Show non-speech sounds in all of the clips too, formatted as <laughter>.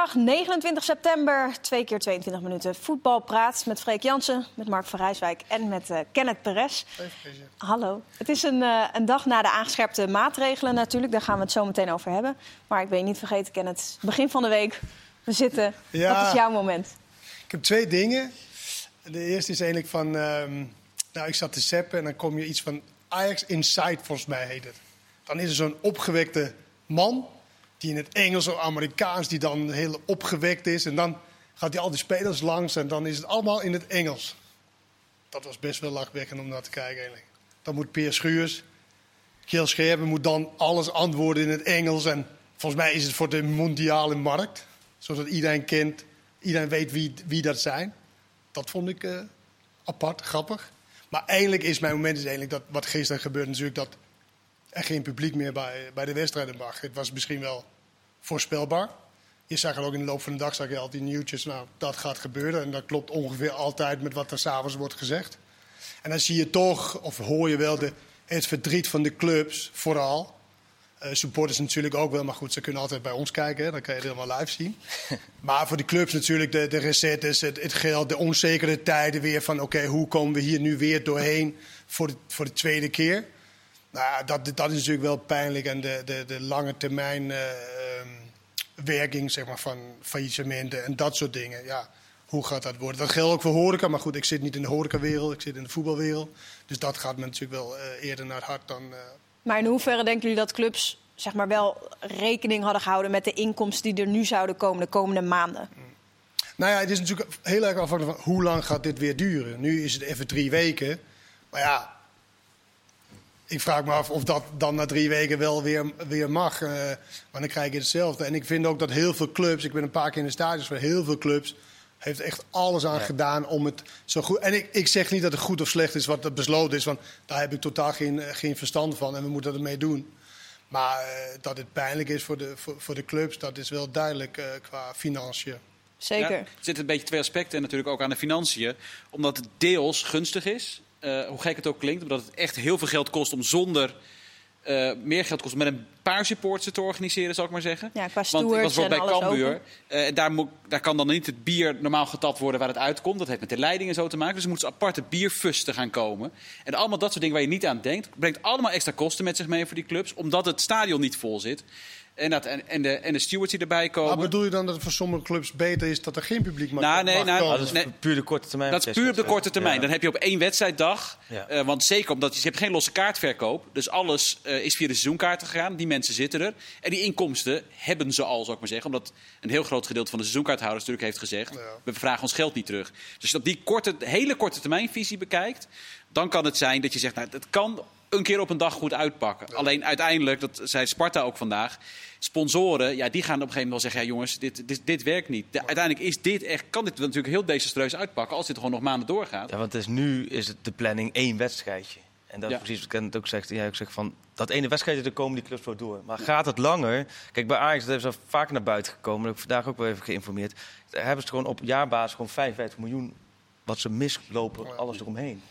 Woensdag 29 september, twee keer 22 minuten voetbalpraat met Freek Jansen, met Mark van Rijswijk en met uh, Kenneth Perez. Hallo. Het is een, uh, een, dag na de aangescherpte maatregelen natuurlijk, daar gaan we het zo meteen over hebben. Maar ik ben je niet vergeten, Kenneth, begin van de week, we zitten. Ja, Wat is jouw moment? Ik heb twee dingen. De eerste is eigenlijk van, um, nou ik zat te zeppen en dan kom je iets van Ajax Inside volgens mij heet het. Dan is er zo'n opgewekte man die in het Engels of Amerikaans, die dan heel opgewekt is. En dan gaat hij al die spelers langs en dan is het allemaal in het Engels. Dat was best wel lachwekkend om naar te kijken eigenlijk. Dan moet Peer Schuurs, Kjell Scherpen moet dan alles antwoorden in het Engels. En volgens mij is het voor de mondiale markt. Zodat iedereen kent, iedereen weet wie, wie dat zijn. Dat vond ik uh, apart, grappig. Maar eigenlijk is mijn moment is eigenlijk dat wat gisteren gebeurde natuurlijk dat er geen publiek meer bij, bij de wedstrijden mag. Het was misschien wel voorspelbaar. Je zag er ook in de loop van de dag, zag je altijd nieuwtjes, nou, dat gaat gebeuren. En dat klopt ongeveer altijd met wat er s'avonds wordt gezegd. En dan zie je toch, of hoor je wel, de, het verdriet van de clubs vooral. Uh, supporters natuurlijk ook wel, maar goed, ze kunnen altijd bij ons kijken. Hè? Dan kan je het helemaal live zien. <laughs> maar voor de clubs natuurlijk de, de recettes, het, het geld, de onzekere tijden weer van... oké, hoe komen we hier nu weer doorheen voor de, voor de tweede keer? Nou, dat, dat is natuurlijk wel pijnlijk. En de, de, de lange termijn uh, werking zeg maar, van faillissementen en dat soort dingen. Ja, hoe gaat dat worden? Dat geldt ook voor horeca. Maar goed, ik zit niet in de horecawereld, ik zit in de voetbalwereld. Dus dat gaat me natuurlijk wel uh, eerder naar het hart dan... Uh... Maar in hoeverre denken jullie dat clubs zeg maar, wel rekening hadden gehouden... met de inkomsten die er nu zouden komen de komende maanden? Mm. Nou ja, het is natuurlijk heel erg afhankelijk van hoe lang gaat dit weer duren. Nu is het even drie weken. Maar ja, ik vraag me af of dat dan na drie weken wel weer, weer mag. Uh, maar dan krijg je hetzelfde. En ik vind ook dat heel veel clubs, ik ben een paar keer in de stadions van heel veel clubs, heeft echt alles aan gedaan om het zo goed. En ik, ik zeg niet dat het goed of slecht is wat er besloten is, want daar heb ik totaal geen, eh, geen verstand van en we moeten ermee doen. Maar uh, dat het pijnlijk is voor de, voor, voor, de clubs, dat is wel duidelijk uh, qua financiën. Zeker. Ja, er zitten een beetje twee aspecten natuurlijk ook aan de financiën. Omdat het deels gunstig is. Uh, hoe gek het ook klinkt, omdat het echt heel veel geld kost om zonder uh, meer geld kost met een paar supporters te organiseren, zal ik maar zeggen. Ja, qua Want ik was bij Cambuur. Uh, daar, daar, kan dan niet het bier normaal getapt worden waar het uitkomt. Dat heeft met de leiding en zo te maken. Dus er moeten aparte bierfusten gaan komen. En allemaal dat soort dingen waar je niet aan denkt, brengt allemaal extra kosten met zich mee voor die clubs, omdat het stadion niet vol zit. En, dat, en, en, de, en de stewards die erbij komen. Maar bedoel je dan dat het voor sommige clubs beter is dat er geen publiek mag, nou, nee, mag nou, Dat is puur de korte termijn. Dat is puur op de korte termijn. Dan heb je op één wedstrijddag. Ja. Uh, want zeker omdat je, je hebt geen losse kaartverkoop. Dus alles uh, is via de seizoenkaarten gegaan. Die mensen zitten er. En die inkomsten hebben ze al, zou ik maar zeggen. Omdat een heel groot gedeelte van de seizoenkaarthouders natuurlijk heeft gezegd... Ja. we vragen ons geld niet terug. Dus als je op die korte, hele korte termijnvisie bekijkt... dan kan het zijn dat je zegt, nou, het kan een keer op een dag goed uitpakken. Ja. Alleen uiteindelijk, dat zei Sparta ook vandaag sponsoren, ja, die gaan op een gegeven moment wel zeggen: ja, jongens, dit, dit, dit werkt niet. De, uiteindelijk is dit echt, kan dit natuurlijk heel desastreus uitpakken als dit gewoon nog maanden doorgaat. Ja, want is, nu is het de planning één wedstrijdje. En dat is precies wat ik het ook zegt. Ja, ik zeg van dat ene wedstrijdje, er komen die clubs wel door. Maar gaat het langer? Kijk, bij Ajax, dat is al vaak naar buiten gekomen. Dat heb ik vandaag ook wel even geïnformeerd. Daar hebben ze gewoon op jaarbasis gewoon 55 miljoen wat ze mislopen, alles eromheen.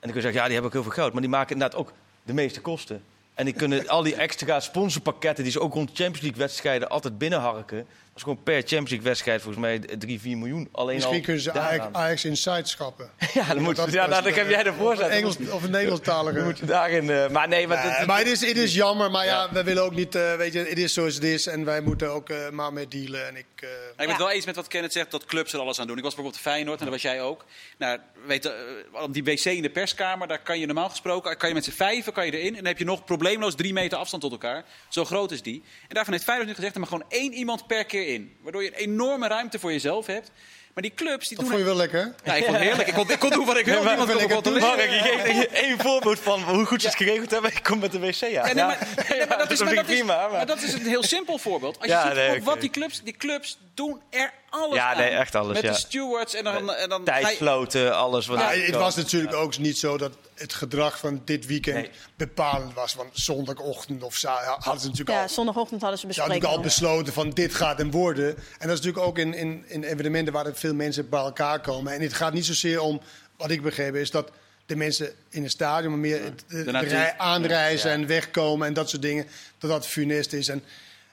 En dan kun je zeggen, ja, die hebben ook heel veel geld. Maar die maken inderdaad ook de meeste kosten. En die kunnen al die extra sponsorpakketten die ze ook rond Champions League wedstrijden altijd binnenharken is gewoon per Champions League wedstrijd volgens mij 3, 4 miljoen. Alleen Misschien al kunnen ze Ajax, Ajax Inside schappen. <laughs> ja, dan moet, dat, ja, nou, dan heb jij de voorzet. Engels, of een Nederlandstalige. moet daarin, uh, maar nee, maar, nee, maar het, is, het is jammer. Maar ja, ja we willen ook niet, uh, weet je, het is zoals het is. En wij moeten ook uh, maar mee dealen. En ik, uh... ik ben het wel eens met wat Kenneth zegt, dat clubs er alles aan doen. Ik was bijvoorbeeld Feyenoord en dat was jij ook. Nou, weet je, die wc in de perskamer, daar kan je normaal gesproken, kan je met z'n vijven kan je erin. En dan heb je nog probleemloos drie meter afstand tot elkaar. Zo groot is die. En daarvan heeft Feyenoord nu gezegd, er mag gewoon één iemand per keer in. Waardoor je een enorme ruimte voor jezelf hebt. Maar die clubs... Die dat doen vond je wel lekker? Ja, ik vond het heerlijk. Ik kon, ik kon doen wat ik wil. Niemand wil wat Mark, je geeft één voorbeeld van hoe goed ze het geregeld hebben. Ik kom met de wc aan. Ja, nee, maar, nee, maar, dat is, maar, dat is, maar dat is een heel simpel voorbeeld. Als je ziet nee, wat die clubs... Die clubs doen er alles ja, nee, echt alles. Met ja. de stewards en dan... En dan Tijdfloten, alles. Wat ja, het was natuurlijk ook niet zo dat het gedrag van dit weekend nee. bepalend was. Want zondagochtend of zo hadden ze natuurlijk ja, al... zondagochtend hadden ze besproken. Ze hadden al besloten van dit gaat hem worden. En dat is natuurlijk ook in, in, in evenementen waar er veel mensen bij elkaar komen. En het gaat niet zozeer om, wat ik begrepen is dat de mensen in het stadion, maar meer de, de, de rij aanreizen ja. en wegkomen en dat soort dingen, dat dat funest is. En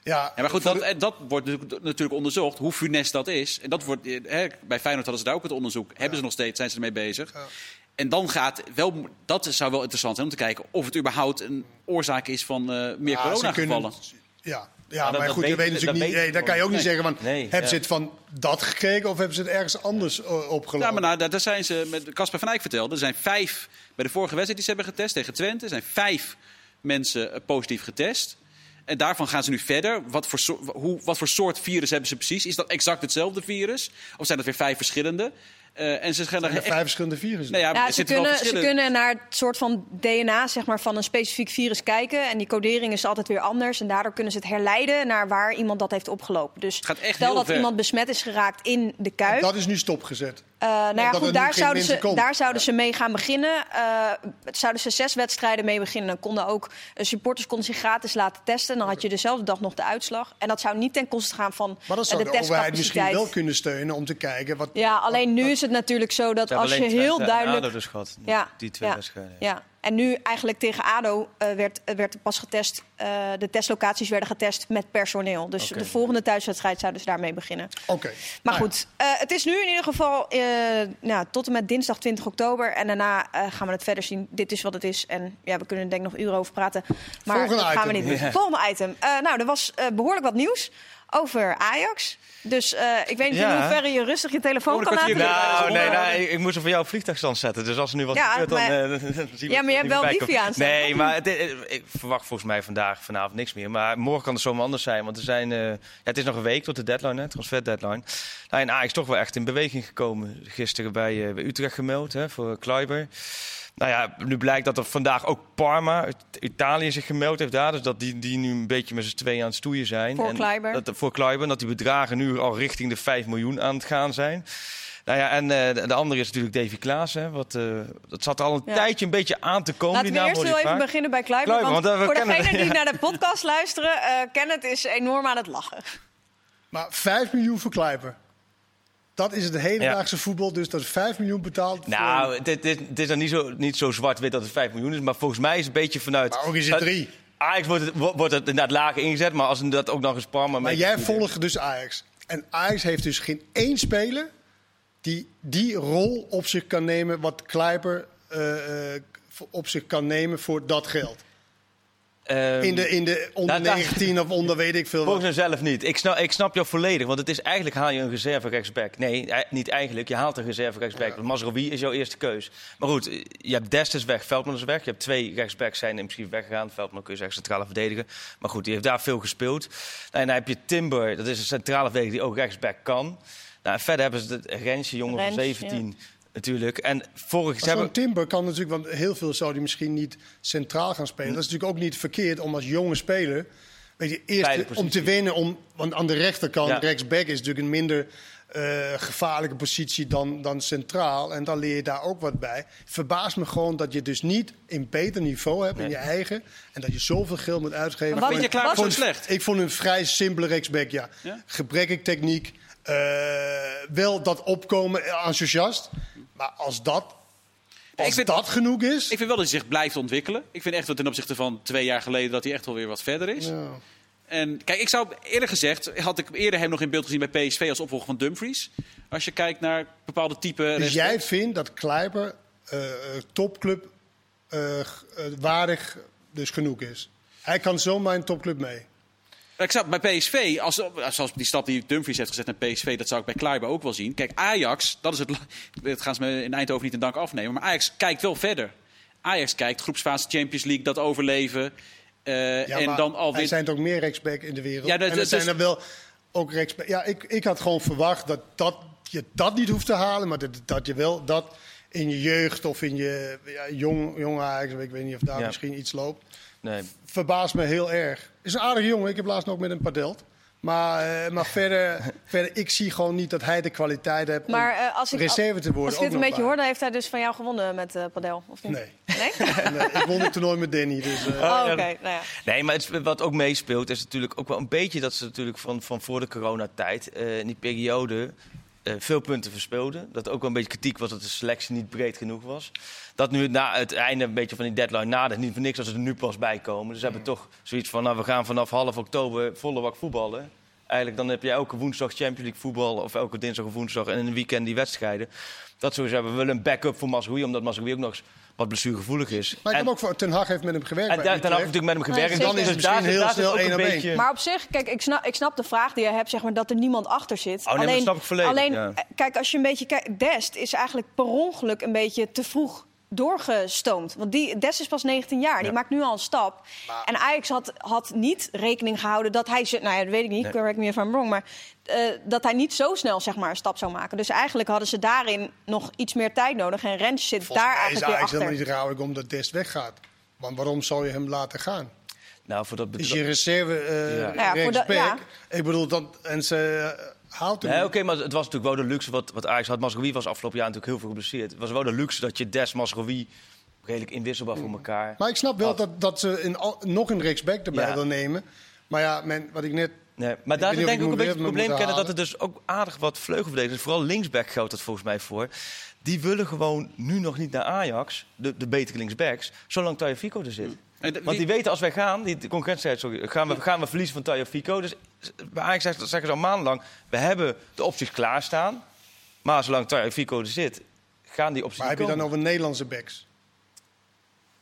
Ja, Ja, maar goed, dat, de- eh, dat wordt natuurlijk- natuurlijk onderzocht, hoe funest dat is. En dat wordt, eh, hè, bij Feyenoord hadden ze daar ook het onderzoek. Hebben ze nog steeds, zijn ze ermee bezig. Ja. En dan gaat wel, dat zou wel interessant zijn om te kijken of het überhaupt een oorzaak is van eh, meer coronagevallen. kunnen- Ja, ja dat- maar dat goed, je weet- weet dat natuurlijk niet. weet Nee, dan kan je ook niet zeggen van. Nee, hebben ja. ze het van dat gekregen of hebben ze het ergens anders opgelopen? Ja, maar nou, daar, daar zijn ze met Casper van Eyck vertelde. Er zijn vijf bij de vorige wedstrijd die ze hebben getest tegen Twente. Er zijn vijf mensen positief getest. En daarvan gaan ze nu verder. Wat voor, soort, hoe, wat voor soort virus hebben ze precies? Is dat exact hetzelfde virus? Of zijn dat weer vijf verschillende? Eh, en ze gaan er Er echt- vijf verschillende virussen. Nou ja, Ja, ze, kunnen, ze kunnen naar het soort van DNA zeg maar, van een specifiek virus kijken. En die codering is altijd weer anders. En daardoor kunnen ze het herleiden naar waar iemand dat heeft opgelopen. Dus gaat echt stel heel dat ver. iemand besmet is geraakt in de kuip. dat is nu stopgezet. Eh, nou ja, dat goed, daar zouden, ze, daar zouden ze mee gaan beginnen. Eh, zouden ze zes wedstrijden mee beginnen. Dan konden ook eh, supporters konden zich gratis laten testen. Dan had je dezelfde dag nog de uitslag. En dat zou niet ten koste gaan van Maar eh, zou de de, overheid misschien wel kunnen steunen om te kijken. Wat, Ja, alleen nu is het natuurlijk zo dat als je heel duidelijk... Dus gehad, Ja, die twee ja, wedstrijden. Ja, en nu eigenlijk tegen ADO eh, werd, eh, werd pas getest. eh, de testlocaties werden getest met personeel. Dus de volgende thuiswedstrijd zouden ze daarmee beginnen. Oké. Maar Nou ja. goed, het is nu in ieder geval nou, tot en met dinsdag 20 oktober. En daarna gaan we het verder zien. Dit is wat het is. En ja, we kunnen er denk ik nog uren over praten. Maar Volgende dat gaan we item. niet doen. Volgende item. Nou, er was eh, behoorlijk wat nieuws over Ajax. Dus eh, ik weet niet Ja. in hoeverre je rustig je telefoon Oh, kan laten. Nou, nee, nee, ik, ik moest er voor jou vliegtuigstand zetten. Dus als er nu wat Ja, gebeurt, dan, maar- eh, <laughs> dan zien we Ja, maar je hebt wel wifi aanstaan. Nee, maar het, eh, ik verwacht volgens mij vandaag, vanavond niks meer. Maar morgen kan het zomaar anders zijn. Want er zijn, eh, ja, het is nog een week tot de deadline, hè, transfer deadline. Nou, en Ajax toch wel echt in beweging gekomen. Gisteren bij, eh, bij Utrecht gemeld hè, voor Kluiber. Nou ja, nu blijkt dat er vandaag ook Parma uit Italië zich gemeld heeft daar. Dus dat die, die nu een beetje met z'n tweeën aan het stoeien zijn. Voor En Kluiber. Dat, voor Kluiber. Dat die bedragen nu al richting de 5 miljoen aan het gaan zijn. Nou ja, en eh, de, de andere is natuurlijk Davy Klaas. Hè, wat, eh, dat zat al een Ja. tijdje een beetje aan te komen. Laten die we eerst je even vaak. beginnen bij Kluiber. Kluiber, want want, eh, voor degenen die ja. naar de <laughs> podcast luisteren, eh Kenneth is enorm aan het lachen. Maar 5 miljoen voor Kluiper. Dat is het hedendaagse voetbal, dus dat is 5 miljoen betaald. Nou, het, is- dan niet zo, niet zo zwart-wit dat het 5 miljoen is. Maar volgens mij is het een beetje vanuit... maar ook is het uit- 3. Ajax wordt het, wo- wordt het inderdaad lager ingezet. Maar als dat ook nog eens Parma... Maar jij volgt dus Ajax. En Ajax heeft dus geen één speler die die rol op zich kan nemen wat Kluiper eh, eh, op zich kan nemen voor dat geld. Ehm, In de, in de onder nou, daar- 19 of onder weet ik veel wat. Volgens henzelf niet. Ik snap, ik snap jou volledig. Want het is eigenlijk haal je een reserve rechtsback. Nee, eh, niet eigenlijk. Je haalt een reserve rechtsback. Mazraoui is jouw eerste keus. Maar goed, je hebt Dest is weg, Veldman is weg. Je hebt twee rechtsbacks zijn in principe weggegaan. Veldman kun je zeggen centrale verdediger. Maar goed, die heeft daar veel gespeeld. Nou, en dan heb je Timber, dat is een centrale verdediger die ook rechtsback kan. Nou, en verder hebben ze het Rensje, jongen van Rens, 17 natuurlijk. En vorig hebben... Zo'n Timber kan natuurlijk, want heel veel zou die misschien niet centraal gaan spelen. Dat is natuurlijk ook niet verkeerd om als jonge speler, weet je, eerst om te winnen. Om, want aan de rechterkant, Ja. rechtsback is natuurlijk een minder eh, gevaarlijke positie dan, dan centraal. En dan leer je daar ook wat bij. Verbaast me gewoon dat je dus niet een beter niveau hebt in je eigen. En dat je zoveel geld moet uitgeven. Maar vind je klaar zo slecht? Ik vond een vrij simpele rechtsback, ja. Ja? Gebrekkig techniek. eh, wel dat opkomen, eh, enthousiast. Maar als dat, als Ik vind- dat genoeg is... Ik vind wel dat hij zich blijft ontwikkelen. Ik vind echt dat ten opzichte van twee jaar geleden dat hij echt wel weer wat verder is. Ja. En kijk, ik zou eerder gezegd, had ik eerder hem nog in beeld gezien bij PSV als opvolger van Dumfries. Als je kijkt naar bepaalde type. Dus jij vindt dat Kleiber eh, eh, topclub eh, waardig dus genoeg is? Hij kan zomaar in topclub mee. Ik zou bij PSV, als, zoals die stap die Dumfries heeft gezet naar PSV, dat zou ik bij Kleiber ook wel zien. Kijk, Ajax, dat is het. <laughs> Dat gaan ze me in Eindhoven niet in dank afnemen. Maar Ajax kijkt wel verder. Ajax kijkt groepsfase Champions League, dat overleven. eh, Ja, en maar dan Er alweer. zijn toch meer rechtsback in de wereld? Ja, dat- en er dat- zijn dus- er wel ook rechtsback. Ja, ik, ik had gewoon verwacht dat, dat je dat niet hoeft te halen, maar dat, dat je wel dat in je jeugd of in je ja, jong, jong Ajax, ik weet niet of daar Ja. misschien iets loopt. Nee. Verbaast me heel erg. Is een aardige jongen. Ik heb laatst nog met hem padeld. Maar, eh, maar verder, <laughs> verder, ik zie gewoon niet dat hij de kwaliteit heeft Maar om eh, als ik, reserve te worden. als ik dit een beetje hoor, dan heeft hij dus van jou gewonnen met eh Padel, of niet? Nee. Nee? <laughs> nee, ik won het toernooi met Danny. Dus, eh, Oh, oké. Nou ja. Nee, maar het, wat ook meespeelt is natuurlijk ook wel een beetje dat ze natuurlijk van, van voor de coronatijd, eh in die periode, eh, veel punten verspeelde. Dat ook wel een beetje kritiek was dat de selectie niet breed genoeg was. Dat nu na het einde een beetje van die deadline nadert. Niet voor niks als ze er nu pas bij komen. Dus ze hebben toch zoiets van, nou, we gaan vanaf half oktober volle wak voetballen. Eigenlijk dan heb je elke woensdag Champions League voetbal... of elke dinsdag of woensdag en in een weekend die wedstrijden. Dat sowieso hebben we willen een backup voor Mazraoui... omdat Mazraoui ook nog eens wat blessuregevoelig is. Maar ik En- heb ook voor Ten Hag heeft met hem gewerkt. en daar heb Utrecht. natuurlijk met hem gewerkt. zeker. Dan is het daar misschien heel snel één op één. beetje- Maar op zich, kijk, ik snap, ik snap de vraag die je hebt, zeg maar, dat er niemand achter zit. Oh, nee, maar dat snap ik volledig, alleen ja. eh, kijk, als je een beetje kijkt, Dest is eigenlijk per ongeluk een beetje te vroeg doorgestoomd. Want die, Dest is pas 19 jaar, die Ja. maakt nu al een stap. En Ajax had, had niet rekening gehouden dat hij, ze- nou ja, dat weet ik niet, Nee. correct me if I'm wrong, maar eh, dat hij niet zo snel zeg maar, een stap zou maken. Dus eigenlijk hadden ze daarin nog iets meer tijd nodig. En Rens zit Volgens daar is eigenlijk weer Ajax achter. helemaal niet rouwig omdat Dest weggaat. Want waarom zou je hem laten gaan? Nou, voor dat Is bedrag- je reserve eh Ja. Ja, voor de- rechtsback? ja. Ik bedoel, dat, en ze uh, hem Nee, oké, maar het was natuurlijk wel de luxe wat, wat Ajax had. Mazraoui was afgelopen jaar natuurlijk heel veel geblesseerd. Het was wel de luxe dat je Des, Mazraoui redelijk inwisselbaar voor elkaar... Maar ik snap wel Had. dat, dat ze al- nog een rechtsback erbij Ja. wil nemen. Maar ja, men, wat ik net... Nee, maar daar denk ik ook een beetje het probleem kennen dat er dus ook aardig wat vleugelverdedigers, vooral linksback geldt dat volgens mij voor, die willen gewoon nu nog niet naar Ajax, de, de betere linksbacks, zolang Tayo Fico er zit. Want die weten als wij gaan, die de concurrentie zei, sorry, gaan we, gaan we verliezen van Tayo Fico. Dus bij Ajax zeggen zeggen ze al maandenlang, we hebben de opties klaarstaan, maar zolang Tayo Fico er zit, gaan die opties Maar heb je dan over Nederlandse backs?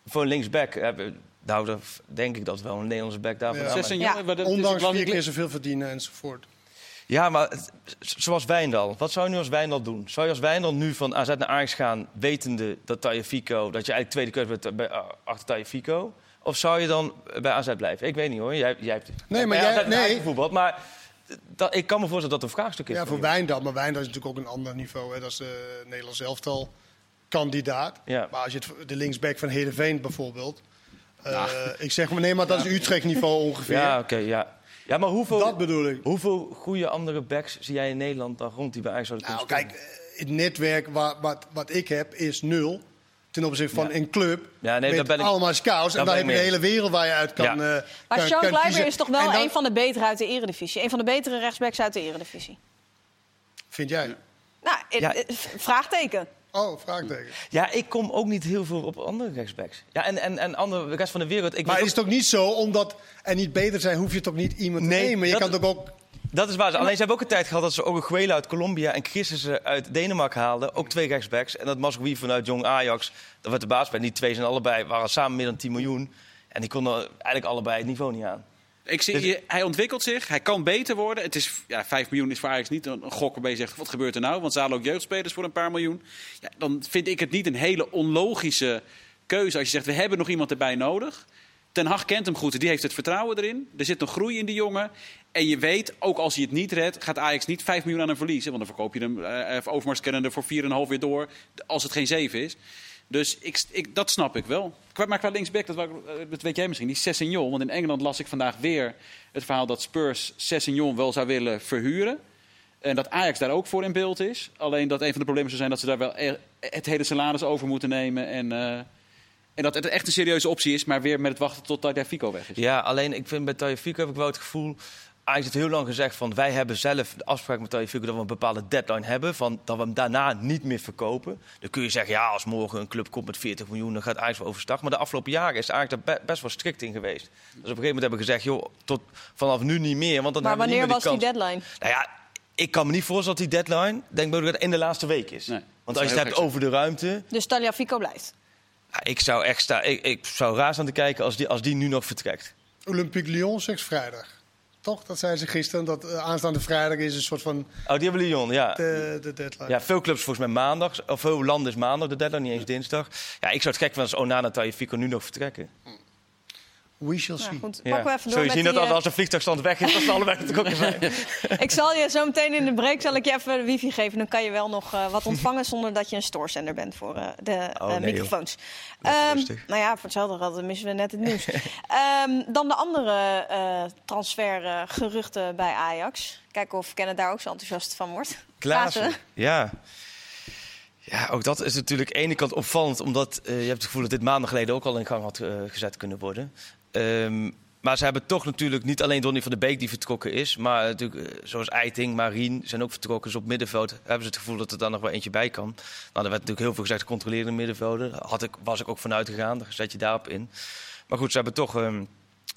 Voor een linksback hebben, nou, dat denk ik dat wel een Nederlandse back daarvan Ja. Zes en Ja. jongen, Ondanks vier keer zoveel verdienen enzovoort. Ja, maar het- zoals Wijndal. Wat zou je nu als Wijndal doen? Zou je als Wijndal nu van AZ naar Ajax gaan, wetende dat Tagliafico, dat je eigenlijk tweede keuze bent bij, uh, achter Tagliafico? Of zou je dan bij AZ blijven? Ik weet niet hoor. Jij, jij hebt Nee, maar jij- nee. gevoetbald, maar dat, ik kan me voorstellen dat dat een vraagstuk is. Ja, voor. Wijndal. Maar Wijndal is natuurlijk ook een ander niveau. Hè. Dat is de Nederlands elftal kandidaat. Ja. Maar als je het, de linksback van Heerenveen bijvoorbeeld... eh, ik zeg maar, nee, maar dat is Utrecht niveau <laughs> ongeveer. Ja, oké, ja. Ja, maar hoeveel, Dat bedoel ik. hoeveel goede andere backs zie jij in Nederland dan rond die bij Ajax zouden Nou, kunnen kijk, eh, het netwerk wat, wat, wat ik heb is nul. Ten opzichte van Ja. een club Ja, nee, met ben ik- allemaal scouts. En dan heb je de hele wereld waar je uit kan, Ja. eh Maar kan, Sean Kleiber is toch wel dan- een van de betere uit de eredivisie. Een van de betere rechtsbacks uit de eredivisie. Vind jij? Nou, eh, Ja. eh, vraagteken. Oh, vraagteken. Ja, ik kom ook niet heel veel op andere rechtsbacks. Ja, en, en, en andere, de rest van de wereld. Ik Maar weet het is toch niet zo, omdat er niet beter zijn, hoef je toch niet iemand te Nee, nemen? Je dat- kan toch ook... Dat is waar. Alleen ze hebben ook een tijd gehad dat ze Oruguela uit Colombia en Christensen uit Denemarken haalden. Ook twee rechtsbacks. En dat Mazraoui vanuit Jong Ajax, dat werd de baas bij. Die twee zijn allebei, waren samen meer dan 10 miljoen. En die konden eigenlijk allebei het niveau niet aan. Ik zie, Dus- je- hij ontwikkelt zich, hij kan beter worden. Het is, ja, 5 miljoen is voor Ajax niet een, een gok waarbij je zegt, wat gebeurt er nou? Want ze halen ook jeugdspelers voor een paar miljoen. Ja, dan vind ik het niet een hele onlogische keuze als je zegt, we hebben nog iemand erbij nodig. Ten Hag kent hem goed, die heeft het vertrouwen erin. Er zit nog groei in die jongen. En je weet, ook als hij het niet redt, gaat Ajax niet 5 miljoen aan hem verliezen. Want dan verkoop je hem eh Overmars kennende voor 4,5 weer door, als het geen 7 is. Dus ik, ik, dat snap ik wel. Maar qua linksback, dat, eh, weet jij misschien, die Sessignon. Want in Engeland las ik vandaag weer het verhaal dat Spurs Sessignon wel zou willen verhuren. En dat Ajax daar ook voor in beeld is. Alleen dat een van de problemen zou zijn dat ze daar wel e- het hele salaris over moeten nemen. En, eh, en dat het echt een serieuze optie is, maar weer met het wachten tot daar Fico weg is. Ja, alleen ik vind bij Tagliafico heb ik wel het gevoel... Ajax heeft heel lang gezegd van wij hebben zelf de afspraak met Tagliafico dat we een bepaalde deadline hebben. Van dat we hem daarna niet meer verkopen. Dan kun je zeggen, ja, als morgen een club komt met 40 miljoen, dan gaat Ajax wel overstag. Maar de afgelopen jaren is Ajax daar be- best wel strikt in geweest. Dus op een gegeven moment hebben we gezegd, joh, tot vanaf nu niet meer. Want dan Maar hebben we wanneer niet meer was die deadline? Nou ja, ik kan me niet voorstellen dat die deadline, denk ik dat het in de laatste week is. Nee, Want als je het hebt over de ruimte, Dus Tagliafico blijft. ja, ik zou echt staan, ik, ik zou raar staan te kijken als die, als die nu nog vertrekt. Olympique Lyon zegt vrijdag. Toch? Dat zei ze gisteren. Dat eh, aanstaande vrijdag is een soort van Oh, die hebben Lyon, ja. de, de deadline. Ja, veel clubs volgens mij maandag, of veel landen is maandag de deadline, niet eens dinsdag. Ja, ik zou het gek vinden als Onana Tagliafico nu nog vertrekken. We shall Nou, see. goed, Ja. pakken we even door Zul je zien die, dat als, eh, als de vliegtuigstand weg is, dat ze allebei natuurlijk ook <laughs> zijn. Ik zal je zo meteen in de break zal ik je even wifi geven. Dan kan je wel nog eh, wat ontvangen zonder dat je een stoorzender bent voor eh, de Oh, nee, microfoons. Ehm, rustig. nou ja, voor hetzelfde geld dan missen we net het nieuws. <laughs> Ehm, dan de andere eh transfergeruchten bij Ajax. Kijken of Kenneth daar ook zo enthousiast van wordt. Klaassen. Ja. Ja, ook dat is natuurlijk aan de ene kant opvallend, omdat eh, je hebt het gevoel dat dit maanden geleden ook al in gang had gezet kunnen worden. Ehm, Maar ze hebben toch natuurlijk niet alleen Donny van de Beek die vertrokken is. Maar natuurlijk, eh, zoals Eiting, Marien zijn ook vertrokken. Dus op middenveld hebben ze het gevoel dat er dan nog wel eentje bij kan. Nou, er werd natuurlijk heel veel gezegd, controlerende middenvelden. Had ik, was ik ook vanuit gegaan, dan zet je daarop in. Maar goed, ze hebben toch um,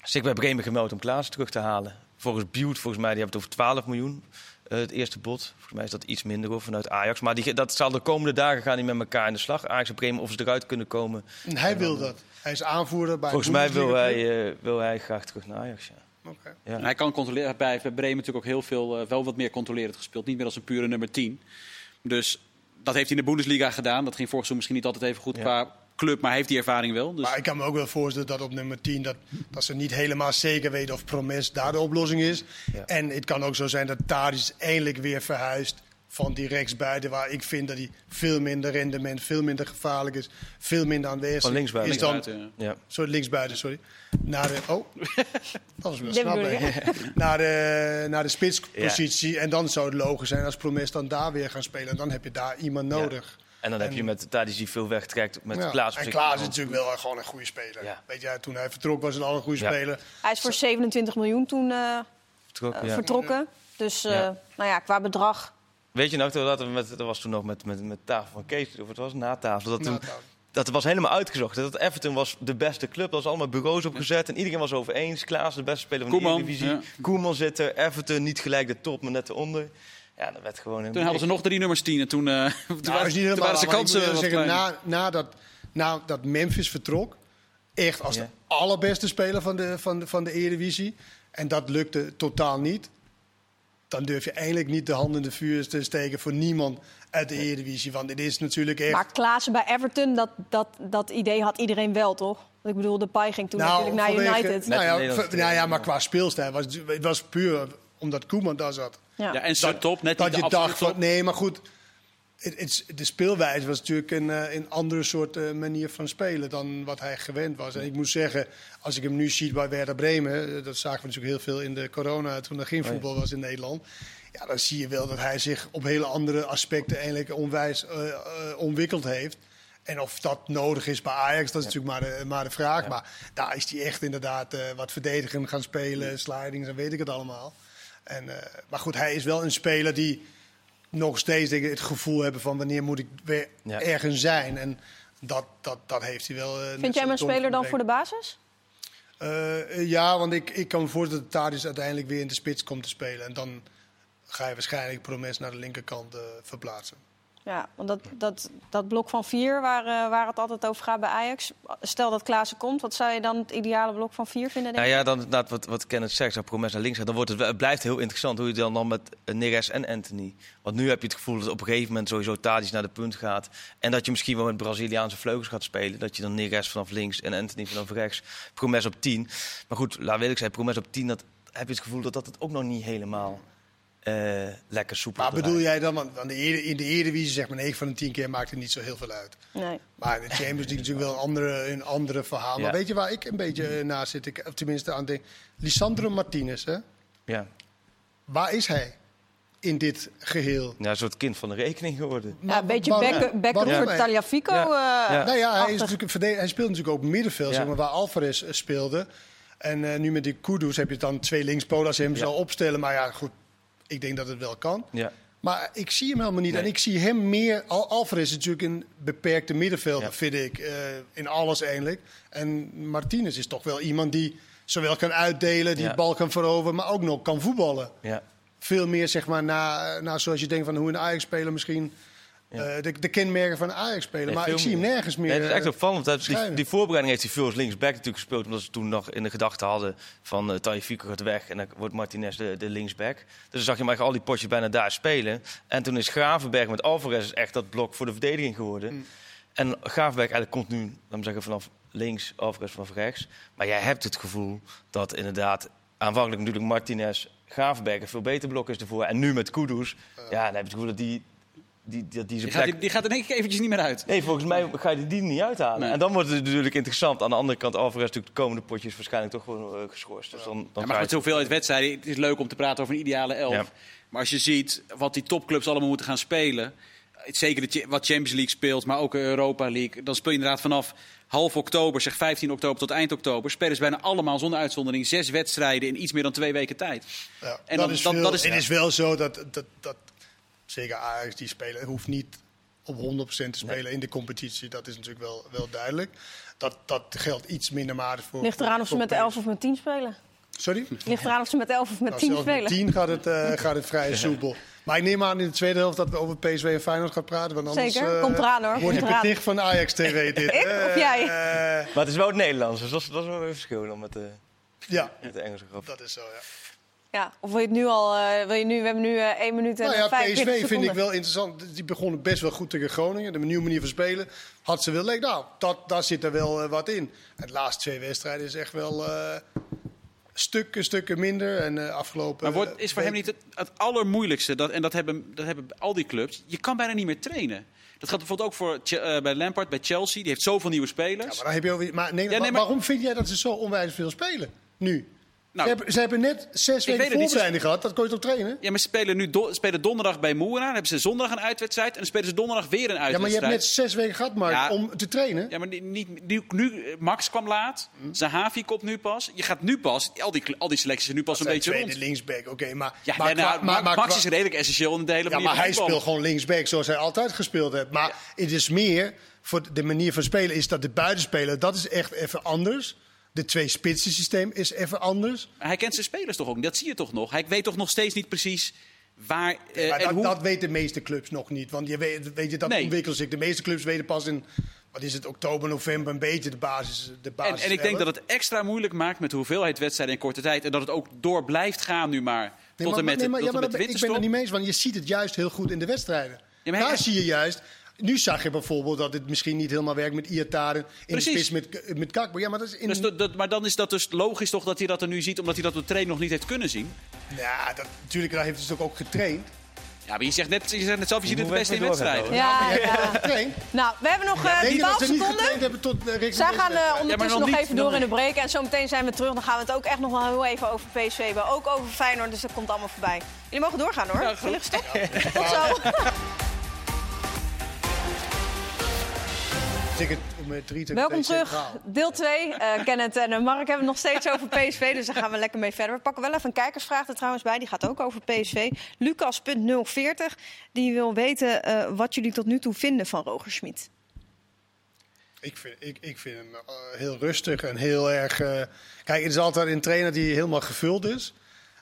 zich bij Bremen gemeld om Klaas terug te halen. Volgens Buurt, volgens mij, die hebben het over 12 miljoen. Uh, het eerste bod. Volgens mij is dat iets minder hoor, vanuit Ajax. Maar die, dat zal de komende dagen gaan die met elkaar in de slag. Ajax en Bremen of ze eruit kunnen komen. En hij wil dat. Hij is aanvoerder bij Volgens mij wil hij, uh, wil hij graag terug naar Ajax. Ja. Okay. ja. Hij kan controleren. Bij Bremen natuurlijk ook heel veel, uh, wel wat meer controlerend gespeeld. Niet meer als een pure nummer 10. Dus dat heeft hij in de Bundesliga gedaan. Dat ging vorig seizoen misschien niet altijd even goed ja. qua club, maar heeft die ervaring wel. Dus... Maar ik kan me ook wel voorstellen dat op nummer 10 dat, dat ze niet helemaal zeker weten of Promes daar de oplossing is. Ja. En het kan ook zo zijn dat Tadic eindelijk weer verhuist van die rechtsbuiten, waar ik vind dat hij veel minder rendement, veel minder gevaarlijk is, veel minder aanwezig van linksbuiten. is. Dan, linksbuiten, ja. Sorry, linksbuiten, sorry. Naar de, oh, <laughs> dat is wel snap. <laughs> Naar de, naar de spitspositie. Ja. En dan zou het logisch zijn als Promes dan daar weer gaan spelen. En dan heb je daar iemand nodig. Ja. En dan heb je met Tadic die veel wegtrekt met ja. Klaas. En Klaas is natuurlijk wel gewoon een goede speler. Ja. Weet je, toen hij vertrok was hij al een goede ja. speler. Hij is voor 27 miljoen toen uh, Vertrok, uh, vertrokken. Dus uh, nou ja, qua bedrag Weet je nog, dat, we met, dat was toen nog met, met, met tafel van Kees, of het was na tafel. Dat, toen, dat was helemaal uitgezocht. Dat Everton was de beste club. Er was allemaal bureaus opgezet. En iedereen was over eens. Klaas, de beste speler van Koeman, de divisie. Ja. Koeman zit er. Everton niet gelijk de top, maar net eronder. Ja, dat werd gewoon... Toen hadden ze nog drie nummers tien. En toen, uh, <laughs> toen, nou, waren, toen waren ze kansen zeggen, na, na, dat, na dat Memphis vertrok... echt als ja. de allerbeste speler van de, van, de, van de Eredivisie... en dat lukte totaal niet dan durf je eigenlijk niet de hand in de vuur te steken voor niemand uit de Eredivisie. Want dit is natuurlijk echt... Maar Klaassen bij Everton, dat, dat, dat idee had iedereen wel, toch? Ik bedoel, de Pai ging toen nou, natuurlijk naar vanwege, United. Nou ja, nou ja, maar qua speelstijl was het was puur omdat Koeman daar zat. Ja, ja en zo top, net dat je dacht van, nee, maar goed... Het, het, de speelwijze was natuurlijk een, een andere soort uh, manier van spelen dan wat hij gewend was. En ik moet zeggen, als ik hem nu zie bij Werder Bremen, dat zagen we natuurlijk heel veel in de corona toen er geen voetbal was in Nederland. Ja, dan zie je wel dat hij zich op hele andere aspecten eigenlijk onwijs uh, ontwikkeld heeft. En of dat nodig is bij Ajax, dat is ja. natuurlijk maar de, maar de vraag. Ja. Maar daar is hij echt inderdaad wat verdedigend gaan spelen, slidings en weet ik het allemaal. En, maar goed, hij is wel een speler die nog steeds denk ik, het gevoel hebben van wanneer moet ik weer ja. ergens zijn. En dat, dat, dat heeft hij wel. Uh, Vind jij hem een speler dan voor de basis? Uh, ja, want ik, ik kan me voorstellen dat Tadis uiteindelijk weer in de spits komt te spelen. En dan ga je waarschijnlijk Promes naar de linkerkant uh, verplaatsen. Ja, want dat, dat, dat blok van vier waar, uh, waar het altijd over gaat bij Ajax. Stel dat Klaassen komt, wat zou je dan het ideale blok van vier vinden? Nou ja, dan inderdaad wat, wat Kenneth zegt, als Promes naar links gaat, dan wordt het, het blijft heel interessant hoe je dan, dan met Neres en Anthony. Want nu heb je het gevoel dat op een gegeven moment sowieso Tadic naar de punt gaat. En dat je misschien wel met Braziliaanse vleugels gaat spelen. Dat je dan Neres vanaf links en Anthony vanaf rechts. Promes op 10. Maar goed, laat wil ik zeggen, Promes op 10, dat heb je het gevoel dat dat het ook nog niet helemaal uh, lekker soepel. Maar bedoel jij dan, want in de Eredivisie zeg maar 9 van de 10 keer maakt het niet zo heel veel uit. Nee. Maar de Champions League natuurlijk wel een andere, een andere verhaal. Ja. Maar weet je waar ik een beetje naast zit? Ik, of tenminste aan denk. Lisandro Martinez, hè? Ja. Waar is hij? In dit geheel. Ja, een soort kind van de rekening geworden. Ja, een beetje bekken voor Taliafico. Ja. Uh, ja. Nou ja, hij, is natuurlijk hij speelt natuurlijk ook middenveld, zeg maar, waar Alvarez speelde. En uh, nu met die Kudus heb je dan twee hij hem zal opstellen. Maar ja, goed, ik denk dat het wel kan. Ja. Maar ik zie hem helemaal niet. Nee. En ik zie hem meer. Al Alvarez is natuurlijk een beperkte middenvelder, ja. vind ik. Uh, in alles eigenlijk. En Martinez is toch wel iemand die zowel kan uitdelen, die ja. bal kan veroveren, maar ook nog kan voetballen. Ja. Veel meer, zeg maar, na, na zoals je denkt van hoe een Ajax-speler misschien ja. Uh, de, de, kenmerken van Ajax spelen. Nee, maar ik zie hem nergens meer. Nee, dat is echt opvallend. Die, die voorbereiding heeft hij veel als linksback natuurlijk gespeeld. Omdat ze toen nog in de gedachte hadden van uh, Tajifico gaat weg. En dan wordt Martinez de, de linksback. Dus dan zag je maar al die potjes bijna daar spelen. En toen is Gravenberg met Alvarez echt dat blok voor de verdediging geworden. Mm. En Gravenberg eigenlijk komt nu, laten we zeggen, vanaf links, Alvarez vanaf rechts. Maar jij hebt het gevoel dat inderdaad aanvankelijk natuurlijk Martinez... Gravenberg een veel beter blok is ervoor. En nu met Kudus, uh. ja, dan heb je het gevoel dat die die, die, die, die, gaat, die, die, gaat er denk ik eventjes niet meer uit. Nee, volgens mij ga je die niet uithalen. Nee. En dan wordt het natuurlijk interessant. Aan de andere kant, Alvarez natuurlijk de komende potjes waarschijnlijk toch gewoon uh, geschorst. Dus dan, dan ja, maar met zoveel uit wedstrijden, het is leuk om te praten over een ideale elf. Ja. Maar als je ziet wat die topclubs allemaal moeten gaan spelen... zeker de, wat Champions League speelt, maar ook Europa League. Dan speel je inderdaad vanaf half oktober, zeg 15 oktober tot eind oktober, spelen ze bijna allemaal zonder uitzondering zes wedstrijden in iets meer dan twee weken tijd. Ja, en dat, is dat, dat is, het is wel zo dat, dat, dat zeker Ajax die spelen, hoeft niet op 100% te spelen in de competitie. Dat is natuurlijk wel, wel duidelijk. Dat, dat geldt iets minder maar voor. Ligt eraan of ze met 11 of met 10 spelen. Sorry? Ligt eraan of ze met 11 of met 10 nou, spelen. Met 10 gaat het, uh, <laughs> gaat het vrij soepel. Maar ik neem aan in de tweede helft dat we over PSV en Feyenoord gaan praten. Want anders, Zeker, uh, komt eraan hoor. Wordt het dicht van Ajax TV <laughs> dit. ik of jij? Uh, maar het is wel het Nederlands, dus dat is, dat is wel een verschil dan met de, ja, met de Engelse grap. Dat is zo, ja. Ja, of wil je het nu al? Uh, wil je nu, we hebben nu uh, 1 minuut en nou ja, 45 PSV vind ik wel interessant. Die begonnen best wel goed tegen Groningen. De nieuwe manier van spelen had ze wel leuk. Nou, dat, daar zit er wel uh, wat in. En de laatste twee wedstrijden is echt wel stukken, stukken minder. En afgelopen. Maar wordt, is voor hem niet het, het allermoeilijkste? Dat, en dat hebben, dat hebben al die clubs. Je kan bijna niet meer trainen. Dat gaat bijvoorbeeld ook voor bij Lampard, bij Chelsea. Die heeft zoveel nieuwe spelers. Ja, maar, dan heb je maar, nee, ja, nee, maar waarom vind jij dat ze zo onwijs veel spelen nu? Nou, ze, hebben, ze, hebben, net zes weken voorbereiding gehad. Dat kon je toch trainen? Ja, maar ze spelen nu spelen donderdag bij Moera. Dan hebben ze zondag een uitwedstrijd. En dan spelen ze donderdag weer een uitwedstrijd. Ja, maar je hebt net zes weken gehad, Mark, om te trainen. Ja, maar niet, nu, nu, Max kwam laat. Hm. Zahavi komt nu pas. Je gaat nu pas. Al die, al die selecties zijn nu pas een beetje rond. linksback, oké. maar, ja, maar, nou, maar, Max is redelijk essentieel in de hele Ja, maar hij speelt gewoon linksback zoals hij altijd gespeeld heeft. Maar het is meer... Voor de manier van spelen is dat de buitenspeler... dat is echt even anders de twee spitsen systeem is even anders. hij kent zijn spelers toch ook Dat zie je toch nog? Hij weet toch nog steeds niet precies waar uh, en dat, hoe... dat weten de meeste clubs nog niet. Want je weet, weet je, dat nee. ontwikkelt zich. De meeste clubs weten pas in wat is het, oktober, november een beetje de basis. De basis en, en ik denk dat het extra moeilijk maakt met de hoeveelheid wedstrijden in korte tijd. En dat het ook door blijft gaan nu maar. tot en met, nee, maar, ja, maar met ik ben er niet mee eens, want je ziet het juist heel goed in de wedstrijden. Ja, Daar zie je juist nu zag je bijvoorbeeld dat het misschien niet helemaal werkt met Iataren in de spits met, met Kakbo. Ja, maar, dat is in... dus dat, maar dan is dat dus logisch toch dat hij dat er nu ziet, omdat hij dat op de train nog niet heeft kunnen zien? Ja, dat, natuurlijk hij heeft hij dus ook getraind. Ja, maar je zegt net, je zegt net zelf, je ziet het de beste in wedstrijden. Ja, ja. Nou, we hebben nog uh, die 12 seconden. Tot, uh, Zij gaan uh, ondertussen nog, nog even door in de break. En zo meteen zijn we terug. Dan gaan we het ook echt nog wel heel even over PSV hebben. Ook over Feyenoord, dus dat komt allemaal voorbij. Jullie mogen doorgaan hoor. Ja, goed. Tot zo. <laughs> Welkom terug, deel 2. Uh, eh, Kenneth en uh, Mark hebben het nog steeds over PSV, dus daar gaan we lekker mee verder. We pakken wel even een kijkersvraag er trouwens bij, die gaat ook over PSV. Lucas.040, die wil weten uh, wat jullie tot nu toe vinden van Roger Schmid. Ik vind, ik, ik vind hem heel rustig en heel erg... kijk, het is altijd een trainer die helemaal gevuld is.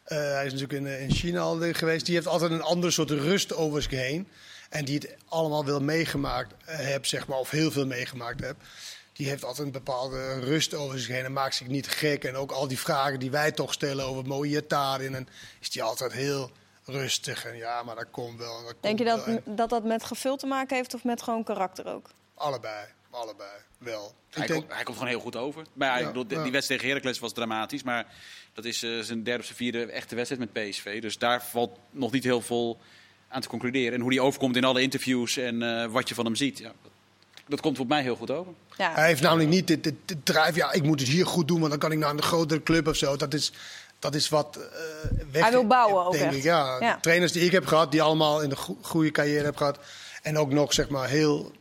hij is natuurlijk in, in China al geweest. Die heeft altijd een ander soort rust over zich heen en die het allemaal wel meegemaakt uh, hebt, zeg maar, of heel veel meegemaakt hebt, die heeft altijd een bepaalde rust over zich heen en maakt zich niet gek. En ook al die vragen die wij toch stellen over Moïatarin, en is die altijd heel rustig. En ja, maar dat komt wel. Dat Denk je dat, dat dat met gevuld te maken heeft of met gewoon karakter ook? Allebei, allebei, wel. Hij, denk... komt, hij komt gewoon heel goed over. Maar ja, bedoel, die wedstrijd tegen Heracles was dramatisch, maar dat is uh, zijn derde of zijn vierde echte wedstrijd met PSV. Dus daar valt nog niet heel veel aan te concluderen. En hoe die overkomt in alle interviews en uh, wat je van hem ziet. Ja, dat, komt voor mij heel goed over. Ja. Hij heeft namelijk niet de, de, de drive, ja, ik moet het hier goed doen, want dan kan ik naar een grotere club of zo. Dat is, dat is wat uh, weg, Hij wil bouwen ook denk ik. Ja. ja. trainers die ik heb gehad, die allemaal in een goede carrière heb gehad. En ook nog, zeg maar, heel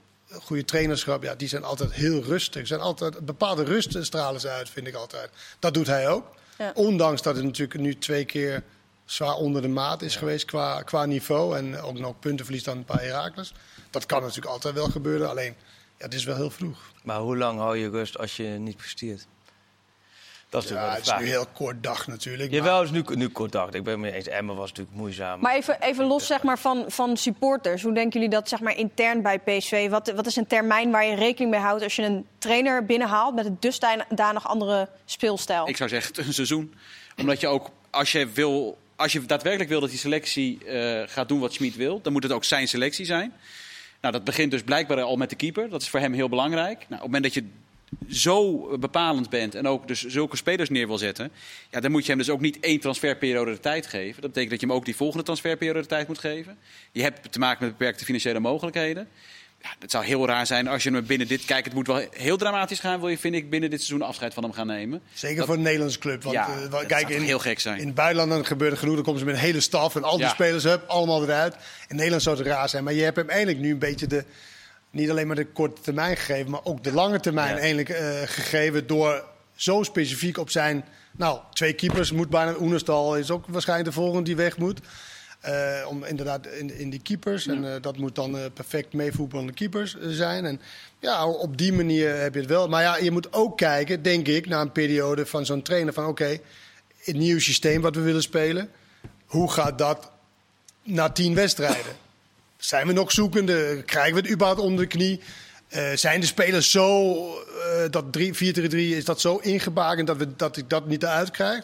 goede trainerschap. Ja, die zijn altijd heel rustig. Zijn altijd, bepaalde rust stralen ze uit, vind ik altijd. Dat doet hij ook. Ja. Ondanks dat het natuurlijk nu twee keer zwaar onder de maat is geweest qua, qua niveau. En ook nog punten verliest dan bij Herakles. Dat kan natuurlijk altijd wel gebeuren. Alleen, ja, het is wel heel vroeg. Maar hoe lang hou je rust als je niet presteert? Dat is ja, het is nu heel kort dag natuurlijk. Jawel, maar... het is nu, nu kort dag. Ik ben me eens. Emma was natuurlijk moeizaam. Maar even, even los zeg maar, van, van supporters. Hoe denken jullie dat zeg maar, intern bij PSV? Wat, wat is een termijn waar je rekening mee houdt als je een trainer binnenhaalt met een dusdanig andere speelstijl? Ik zou zeggen een seizoen. Omdat je ook, als je wil als je daadwerkelijk wil dat die selectie uh, gaat doen wat Schmid wil, dan moet het ook zijn selectie zijn. Nou, dat begint dus blijkbaar al met de keeper. Dat is voor hem heel belangrijk. Nou, op het moment dat je zo bepalend bent en ook dus zulke spelers neer wil zetten, ja, dan moet je hem dus ook niet één transferperiode de tijd geven. Dat betekent dat je hem ook die volgende transferperiode de tijd moet geven. Je hebt te maken met beperkte financiële mogelijkheden. Ja, het zou heel raar zijn als je hem binnen dit... Kijk, het moet wel heel dramatisch gaan, wil je, vind ik, binnen dit seizoen afscheid van hem gaan nemen. Zeker Dat- voor een Nederlandse club. Want, Ja, eh, zou kijk, toch in, heel gek zijn. in het buitenland dan gebeurt er genoeg. Dan komen ze met een hele staf en al die Ja. spelers hup, allemaal eruit. In Nederland zou het raar zijn. Maar je hebt hem eigenlijk nu een beetje de... Niet alleen maar de korte termijn gegeven, maar ook de lange termijn eigenlijk eh, gegeven. Door zo specifiek op zijn... Nou, twee keepers moet bijna... Oenerstal is ook waarschijnlijk de volgende die weg moet. Eh, om inderdaad in, in die keepers. En eh, dat moet dan eh, perfect meevoetballende keepers zijn. En ja, op die manier heb je het wel. Maar ja, je moet ook kijken, denk ik, na een periode van zo'n trainer. Van oké, het nieuwe systeem wat we willen spelen. Hoe gaat dat na tien wedstrijden? <laughs> Zijn we nog zoekende? Krijgen we het überhaupt onder de knie? Zijn de spelers zo, dat 3 4-3-3, is dat zo ingebakend dat, we, dat ik dat niet eruit krijg?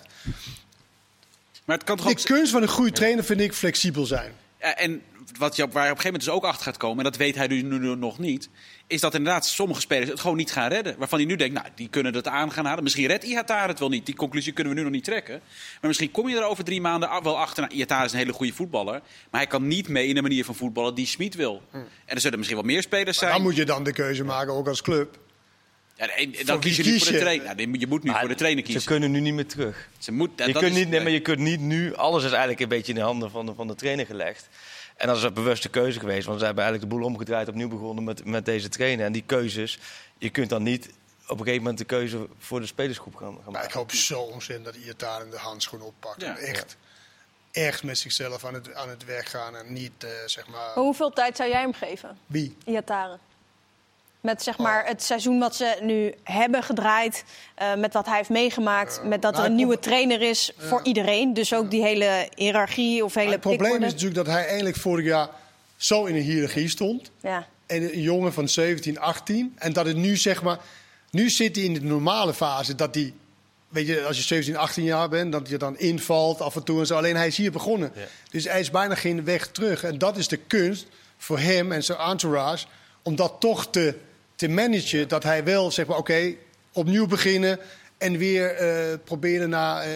Maar het kan toch De ook... kunst van een goede trainer vind ik flexibel zijn. Ja, en wat je op, waar je op een gegeven moment dus ook achter gaat komen, en dat weet hij nu, nu nog niet, is dat inderdaad sommige spelers het gewoon niet gaan redden. Waarvan hij nu denkt, nou, die kunnen het aan gaan halen. Misschien redt Ihatar het wel niet. Die conclusie kunnen we nu nog niet trekken. Maar misschien kom je er over drie maanden wel achter. Nou, Ihatar is een hele goede voetballer. Maar hij kan niet mee in de manier van voetballen die Smit wil. En er zullen misschien wel meer spelers zijn. Dan moet je dan de keuze maken, ook als club. Ja, en- Voor dan kies je nu voor de trainer. Nou, je moet nu voor de trainer Ze kiezen. kunnen nu niet meer terug. Ze moet, Je dat kunt, niet, nee, maar je kunt niet nu... Alles is eigenlijk een beetje in de handen van de, van de trainer gelegd. En dat is een bewuste keuze geweest. Want ze hebben eigenlijk de boel omgedraaid, opnieuw begonnen met, met deze trainer. En die keuzes, je kunt dan niet op een gegeven moment de keuze voor de spelersgroep gaan, gaan Maar ik maken. hoop zo ontzettend dat Iataren de handschoen oppakt. Ja. Echt, echt met zichzelf aan het, aan het werk gaan. En niet, eh, zeg maar... Maar hoeveel tijd zou jij hem geven, Wie? Iataren? Met zeg maar het seizoen wat ze nu hebben gedraaid, eh, met wat hij heeft meegemaakt, met dat er maar een nieuwe trainer is voor iedereen. Dus ook die hele hiërarchie of hele het probleem is natuurlijk dat hij eigenlijk vorig jaar zo in een hiërarchie stond. Ja. En een jongen van 17, 18. En dat het nu zeg maar... Nu zit hij in de normale fase dat hij... Weet je, als je 17, 18 jaar bent, dat je dan invalt af en toe en zo. Alleen hij is hier begonnen. Ja. Dus hij is bijna geen weg terug. En dat is de kunst voor hem en zijn entourage... om dat toch te, te managen. Dat hij wel, zeg maar, oké, opnieuw beginnen... en weer eh, proberen naar, eh,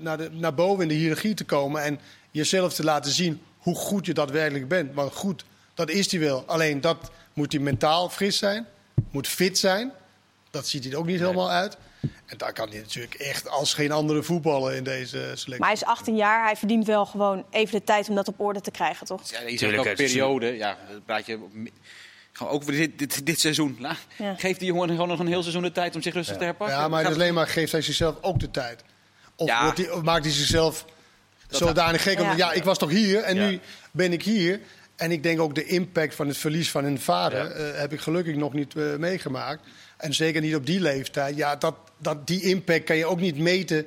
naar, de, naar boven in de hiërarchie te komen... en jezelf te laten zien hoe goed je daadwerkelijk bent. Want goed, dat is hij wel. Alleen dat moet hij mentaal fris zijn, moet fit zijn. Dat ziet hij er ook niet helemaal uit. En daar kan hij natuurlijk echt als geen andere voetballen in deze selectie. Maar hij is 18 jaar, hij verdient wel gewoon even de tijd om dat op orde te krijgen, toch? Ja, je zegt ook periode. Ja, dan praat je gewoon ook voor dit, dit, dit seizoen. La- Ja. Geef die jongen gewoon nog een heel seizoen de tijd om zich rustig te herpakken. Ja, maar is alleen maar geeft hij zichzelf ook de tijd. Of, Ja. wordt hij, of maakt hij zichzelf Dat- zodanig gek? Omdat, Ja. ik was toch hier en Ja. nu ben ik hier. En ik denk ook de impact van het verlies van hun vader... Ja. eh, heb ik gelukkig nog niet eh, meegemaakt. En zeker niet op die leeftijd. Ja, dat, dat, die impact kan je ook niet meten...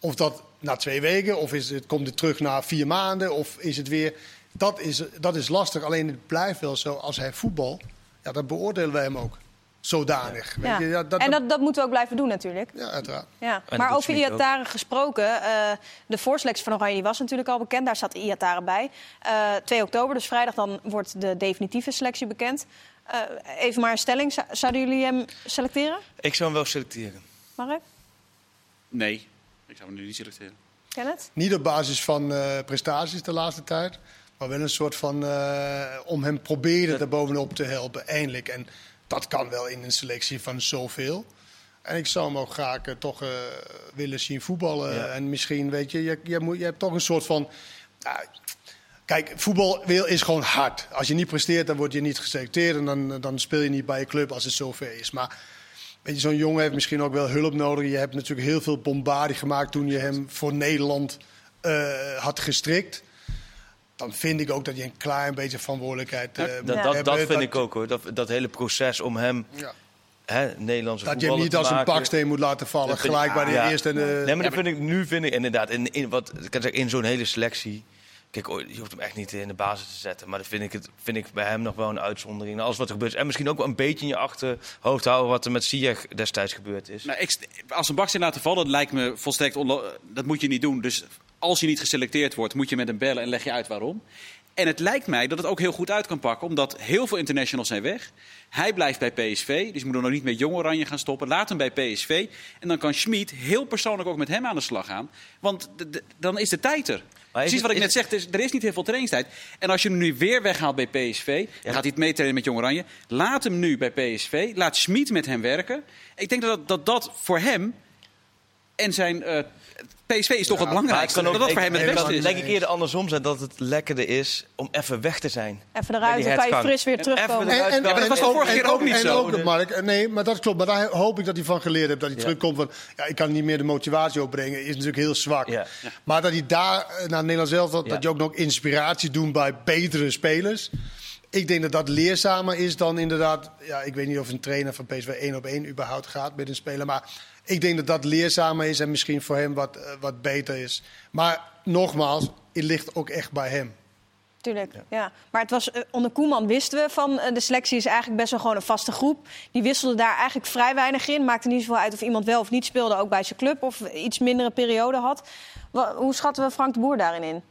of dat na twee weken, of is het, komt het terug na vier maanden... of is het weer... Dat is, dat is lastig. Alleen het blijft wel zo, als hij voetbal... Ja, dan beoordelen wij hem ook. Zodanig. Weet je? Ja, en dat, dat moeten we ook blijven doen natuurlijk. ja, uiteraard. Ja. dat Maar over. Iataren gesproken, eh, de voorselectie van Oranje was natuurlijk al bekend. Daar zat Iataren bij. Eh 2 oktober, dus vrijdag, dan wordt de definitieve selectie bekend. Eh, even maar een stelling. Zou- Zouden jullie hem selecteren, Ik zou hem wel selecteren. Mark? Nee, ik zou hem nu niet selecteren. Kenneth? Niet op basis van eh, prestaties de laatste tijd. Maar wel een soort van eh, om hem proberen er bovenop te helpen, eindelijk. En dat kan wel in een selectie van zoveel. En ik zou hem ook graag eh, toch eh, willen zien voetballen. Ja. En misschien, weet je, je, je, moet, je hebt toch een soort van... kijk, voetbal is gewoon hard. Als je niet presteert, dan word je niet geselecteerd. En dan, dan speel je niet bij je club als het zover is. Maar weet je, zo'n jongen heeft misschien ook wel hulp nodig. Je hebt natuurlijk heel veel bombardie gemaakt toen je hem voor Nederland had gestrikt. Dan vind ik ook dat je een klein beetje verantwoordelijkheid eh, Dat, moet dat, hebben. dat vind Dat- ik ook hoor. Dat, dat hele proces om hem, Ja. hè, Nederlandse Dat je hem niet als een baksteen moet laten vallen. Gelijk ik- bij de ja. eerste en de... Nee, maar dat vind ik nu vind ik inderdaad in, in wat ik kan zeggen in zo'n hele selectie. Kijk, je hoeft hem echt niet in de basis te zetten, maar dat vind ik het vind ik bij hem nog wel een uitzondering. Alles wat er gebeurt is. en misschien ook wel een beetje in je achterhoofd houden wat er met Ziyech destijds gebeurd is. Nou, ik, als een baksteen laten vallen, dat lijkt me volstrekt onlo- Dat moet je niet doen. Dus als je niet geselecteerd wordt, moet je met hem bellen en leg je uit waarom. En het lijkt mij dat het ook heel goed uit kan pakken, omdat heel veel internationals zijn weg. Hij blijft bij PSV, dus je moet er nog niet met Jong Oranje gaan stoppen. Laat hem bij PSV. En dan kan Schmid heel persoonlijk ook met hem aan de slag gaan. Want dan is de tijd er. Precies wat ik net zeg, er is, er is niet heel veel trainingstijd. En als je hem nu weer weghaalt bij PSV, dan gaat hij het meetrainen met Jong Oranje. Laat hem nu bij PSV, laat Schmid met hem werken. Ik denk dat dat, dat voor hem en zijn uh, PSV is toch het belangrijkste. Dat dat voor hem het beste is. denk ik eerder andersom zijn dat het lekkerder is om even weg te zijn. Even eruit, dan kan je fris weer terugkomen. En, en, en, ja, dat was de vorige keer ook niet zo. Ook, Mark, nee, maar dat klopt. Maar daar hoop ik dat hij van geleerd heeft. Dat hij ja. terugkomt van, ja, ik kan niet meer de motivatie opbrengen. Is natuurlijk heel zwak. Ja. Maar dat hij daar eh, naar Nederland zelf, dat, dat je ook nog inspiratie doet bij betere spelers. Ik denk dat dat leerzamer is dan inderdaad... Ja, ik weet niet of een trainer van PSV één op één überhaupt gaat met een speler. Maar ik denk dat dat leerzamer is en misschien voor hem wat, eh, wat beter is. Maar nogmaals, het ligt ook echt bij hem. Tuurlijk, ja. Maar het was, eh, onder Koeman wisten we van uh, de selectie is eigenlijk best wel gewoon een vaste groep. Die wisselde daar eigenlijk vrij weinig in. Maakte niet zoveel uit of iemand wel of niet speelde, ook bij zijn club. Of iets mindere periode had. hoe schatten we Frank de Boer daarin in?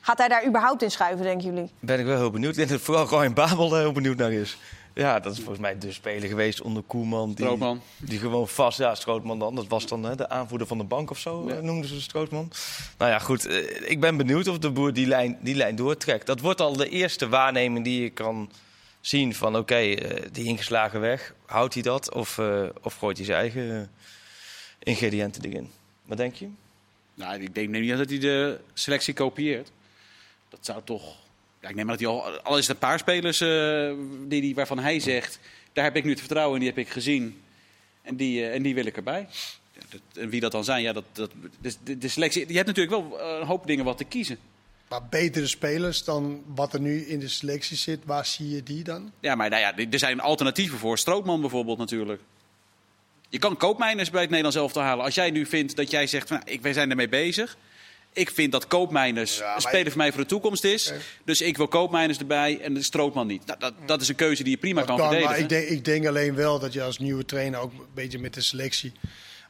Gaat hij daar überhaupt in schuiven, denken jullie? Ben ik wel heel benieuwd. Ik denk dat vooral in Babel heel benieuwd naar is. Ja, dat is volgens mij de speler geweest onder Koeman. Die, Strootman. Die gewoon vast, ja, Strootman dan. Dat was dan hè, de aanvoerder van de bank of zo, ja. noemden ze Strootman. Nou ja, goed. Eh, ik ben benieuwd of de boer die lijn, die lijn doortrekt. Dat wordt al de eerste waarneming die je kan zien van oké, okay, uh, die ingeslagen weg. Houdt hij dat of, uh, of gooit hij zijn eigen ingrediënten erin? Wat denk je? Nou, ik denk niet dat hij de selectie kopieert. Dat zou toch ja, ik neem maar dat hij al, al is het een paar spelers uh, die, die, waarvan hij zegt, daar heb ik nu het vertrouwen in, die heb ik gezien. En die, uh, en die wil ik erbij. Dat, en wie dat dan zijn, ja, dat, dat, de, de selectie, je hebt natuurlijk wel eh, een hoop dingen wat te kiezen. Maar betere spelers dan wat er nu in de selectie zit, waar zie je die dan? Ja, maar nou ja, er zijn alternatieven voor. Strootman bijvoorbeeld natuurlijk. Je kan koopmijners bij het Nederlands elftal halen. Als jij nu vindt dat jij zegt, van, nou, ik, wij zijn ermee bezig ik vind dat koopmijners ja, een speler voor mij voor de toekomst is. Dus ik wil koopmijners erbij en de Strootman niet. Dat, dat, dat, is een keuze die je prima kan, kan verdedigen. Maar ik denk, ik denk, alleen wel dat je als nieuwe trainer ook een beetje met de selectie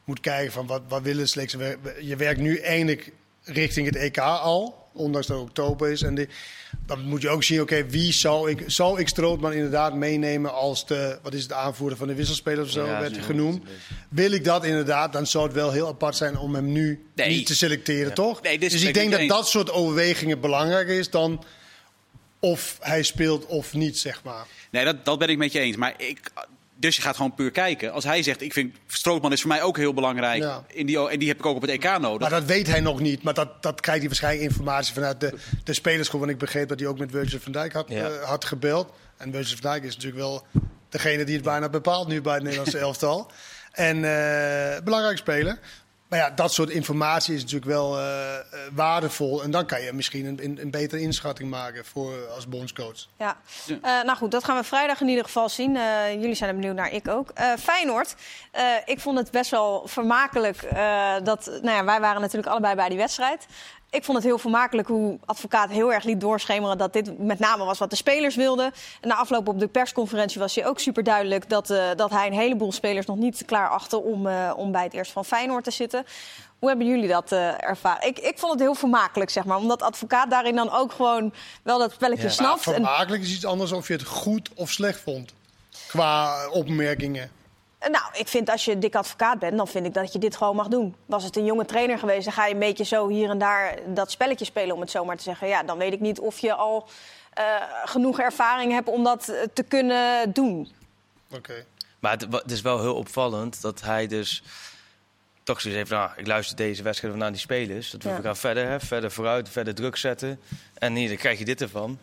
moet kijken van wat, wat willen de selectie. Je werkt nu eindelijk richting het EK al ondanks dat het oktober is. En die, dan moet je ook zien, oké, wie zou ik, zou ik Strootman inderdaad meenemen als de, wat is het, aanvoerder van de wisselspelers of zo, ja, werd genoemd. Wil ik dat inderdaad, dan zou het wel heel apart zijn om hem nu nee. niet te selecteren, toch? Nee, dus ik denk dat dat soort overwegingen belangrijker is dan of hij speelt of niet, zeg maar. Nee, dat, dat ben ik met je eens. Maar ik, dus je gaat gewoon puur kijken. Als hij zegt, ik vind Strootman is voor mij ook heel belangrijk. Ja. In die, en die heb ik ook op het EK nodig. Maar dat weet hij nog niet. Maar dat, dat krijgt hij waarschijnlijk informatie vanuit de, de spelersgroep. Want ik begreep dat hij ook met Virgil van Dijk had, ja. uh, had gebeld. En Virgil van Dijk is natuurlijk wel degene die het bijna bepaalt nu bij het Nederlandse <laughs> elftal. En uh, belangrijk speler. Maar ja, dat soort informatie is natuurlijk wel uh, waardevol. En dan kan je misschien een, een betere inschatting maken voor, als bondscoach. Ja, nou goed, dat gaan we vrijdag in ieder geval zien. jullie zijn er benieuwd naar, ik ook. Feyenoord, ik vond het best wel vermakelijk. dat, nou ja, wij waren natuurlijk allebei bij die wedstrijd. Ik vond het heel vermakelijk hoe advocaat heel erg liet doorschemeren dat dit met name was wat de spelers wilden. En na afloop op de persconferentie was hij ook super duidelijk dat, uh, dat hij een heleboel spelers nog niet klaar achter om, uh, om bij het eerst van Feyenoord te zitten. Hoe hebben jullie dat uh, ervaren? Ik, ik vond het heel vermakelijk, zeg maar. Omdat advocaat daarin dan ook gewoon wel dat spelletje ja, snapt. Vermakelijk is iets anders of je het goed of slecht vond. Qua opmerkingen. Nou, ik vind als je dik advocaat bent, dan vind ik dat je dit gewoon mag doen. Was het een jonge trainer geweest, dan ga je een beetje zo hier en daar dat spelletje spelen, om het zo maar te zeggen. Ja, dan weet ik niet of je al uh, genoeg ervaring hebt om dat te kunnen doen. Oké. Okay. Maar het, het, is wel heel opvallend dat hij dus toch zoiets heeft, nou, ik luister deze wedstrijd naar die spelers. Dat we ja. gaan verder, hè, verder vooruit, verder druk zetten. En hier, dan krijg je dit ervan.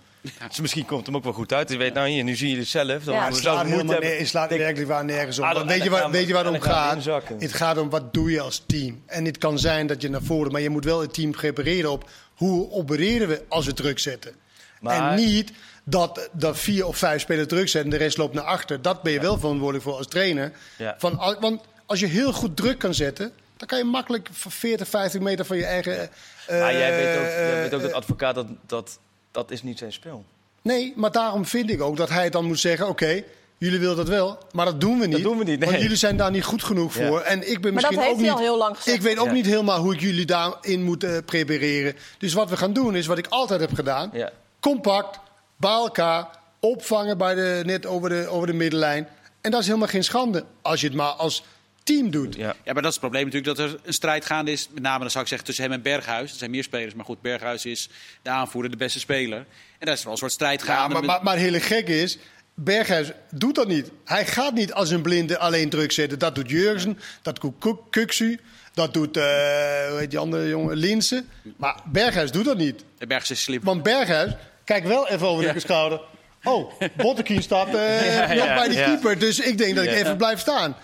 Dus misschien komt hem ook wel goed uit. Je weet, nou hier, nu zie je het zelf. Dan ja, het slaat, helemaal neer, het slaat werkelijk waar nergens. Ah, weet, je waar, weet je waar het om gaat? Het gaat om wat doe je als team. En het kan zijn dat je naar voren... maar je moet wel het team prepareren op... hoe opereren we als we druk zetten. Maar... En niet dat, dat vier of vijf spelers druk zetten... en de rest loopt naar achter. Dat ben je wel verantwoordelijk voor als trainer. Van, want als je heel goed druk kan zetten... dan kan je makkelijk 40, 50 meter van je eigen... Uh, maar jij weet ook, jij weet ook dat advocaat dat... dat dat is niet zijn spel. Nee, maar daarom vind ik ook dat hij dan moet zeggen: oké, jullie willen dat wel, maar dat doen we niet. Dat doen we niet. Nee. Want jullie zijn daar niet goed genoeg voor. En ik ben maar misschien ook niet. Al heel lang ik weet ook niet helemaal hoe ik jullie daarin moet uh, prepareren. Dus wat we gaan doen is wat ik altijd heb gedaan: compact, bij elkaar, opvangen bij de, net over de, over de middenlijn. En dat is helemaal geen schande als je het maar als team doet. Ja. Ja, maar dat is het probleem natuurlijk dat er een strijd gaande is. Met name dan zou ik zeggen tussen hem en Berghuis. Er zijn meer spelers, maar goed, Berghuis is de aanvoerder, de beste speler. En daar is wel een soort strijd Ja, gaande. maar, met- maar, maar het hele gekke is, Berghuis doet dat niet. Hij gaat niet als een blinde alleen druk zetten. Dat doet Jurgensen, dat doet Kuk- Kuksu, dat doet, eh hoe heet die andere jongen, Linsen. Maar Berghuis doet dat niet. En Berghuis is slim. Want Berghuis, kijk wel even over de schouder. Oh, Bottekien staat eh, <laughs> Ja, nog ja, bij de ja. keeper. Dus ik denk dat ik Ja. even blijf staan.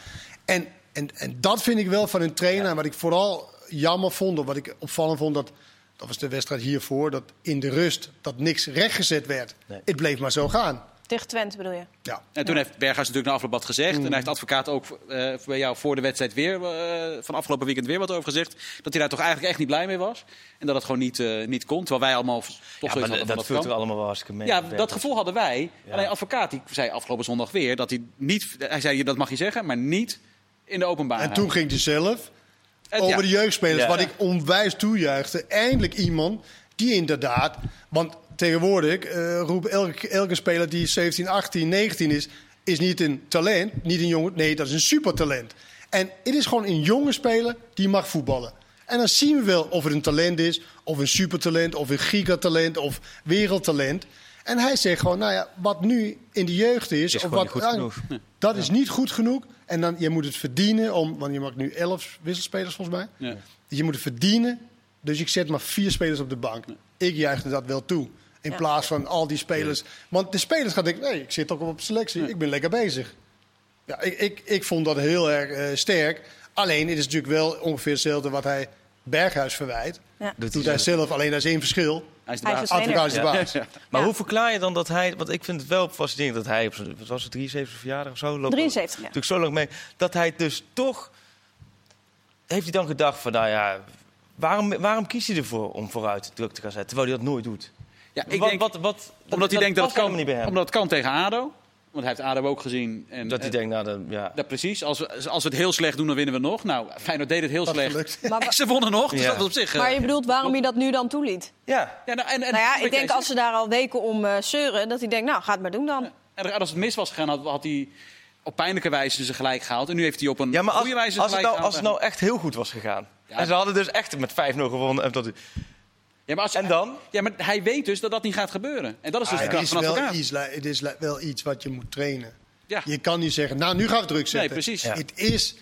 En, en, en dat vind ik wel van een trainer. En Wat ik vooral jammer vond, of wat ik opvallend vond... Dat, dat was de wedstrijd hiervoor, dat in de rust dat niks rechtgezet werd. Nee. Het bleef maar zo gaan. Tegen Twente bedoel je? Ja. En toen heeft Berghuis natuurlijk na afloop wat gezegd. Mm. En hij heeft advocaat ook eh, bij jou voor de wedstrijd weer, eh, van afgelopen weekend weer wat over gezegd. Dat hij daar toch eigenlijk echt niet blij mee was. En dat het gewoon niet, eh, niet kon. Terwijl wij allemaal toch Ja, zoiets hadden dat, vult er allemaal wel hartstikke mee. Ja, Berghuis. dat gevoel hadden wij. Ja. Alleen advocaat die zei afgelopen zondag weer dat hij niet. Hij zei dat mag je zeggen, maar niet in de openbaarheid. En toen ging hij zelf Het- over ja. de jeugdspelers, Ja. wat ik onwijs toejuichte. Eindelijk iemand die inderdaad... Want tegenwoordig eh roept elke, elke speler die 17, 18, 19 is... is niet een talent, niet een jongen. Nee, dat is een supertalent. En het is gewoon een jonge speler die mag voetballen. En dan zien we wel of het een talent is, of een supertalent, of een gigatalent, of wereldtalent. En hij zegt gewoon, nou ja, wat nu in de jeugd is, Is of wat niet goed genoeg. dat is niet goed genoeg. En dan, je moet het verdienen, om, want je maakt nu elf wisselspelers volgens mij. Ja. Je moet het verdienen, dus ik zet maar vier spelers op de bank. Ik juichte dat wel toe. In Ja. plaats van al die spelers. Want de spelers gaan denken, nee, ik zit ook op selectie, ik ben lekker bezig. Ja, ik, ik, ik vond dat heel erg eh, sterk. Alleen, het is natuurlijk wel ongeveer hetzelfde wat hij Berghuis verwijt. Ja. Doet Doet hij zelf. zelf, alleen dat is één verschil. Hij is de Hij is baas. is de baas. Maar Ja. hoe verklaar je dan dat hij... Want ik vind het wel fascinerend dat hij op zijn... Wat was het, 73 verjaardag of zo? Loopt 73, ja. Natuurlijk zo lang mee. Dat hij dus toch... Heeft hij dan gedacht van, nou ja... Waarom, waarom kiest hij ervoor om vooruit druk te gaan zetten, terwijl hij dat nooit doet? Ja, ik wat, denk, wat, wat, omdat hij denkt dat het, helemaal kan, niet bij hem. omdat het kan tegen ADO. Want hij heeft ADO ook gezien. En, dat hij eh, denkt, nou, dan, ja. Ja, precies. Als we, als we het heel slecht doen, dan winnen we nog. Nou, Feyenoord deed het heel Dat slecht. gelukt. Maar, <laughs> Ze wonnen nog, dus Ja. dat op zich... eh, maar je bedoelt waarom hij dat nu dan toeliet? ja. ja, nou, en, en, Nou ja, ik denk als zegt, ze daar al weken om eh, zeuren, dat hij denkt, nou, ga het maar doen dan. en als het mis was gegaan, had, had hij op pijnlijke wijze ze gelijk gehaald. En nu heeft hij op een Ja, maar als, goede wijze als, het gelijk nou, als het gehaald. nou echt heel goed was gegaan. Ja. En ze hadden dus echt met 5-0 gewonnen. En, dat, Ja, maar als, en dan? Ja, maar hij weet dus dat dat niet gaat gebeuren. En dat is dus Ah, de het, kracht is van wel advocaat. iets, het is wel iets wat je moet trainen. Ja. Je kan niet zeggen, nou nu gaan we druk zetten. Nee, precies. Ja. Het is,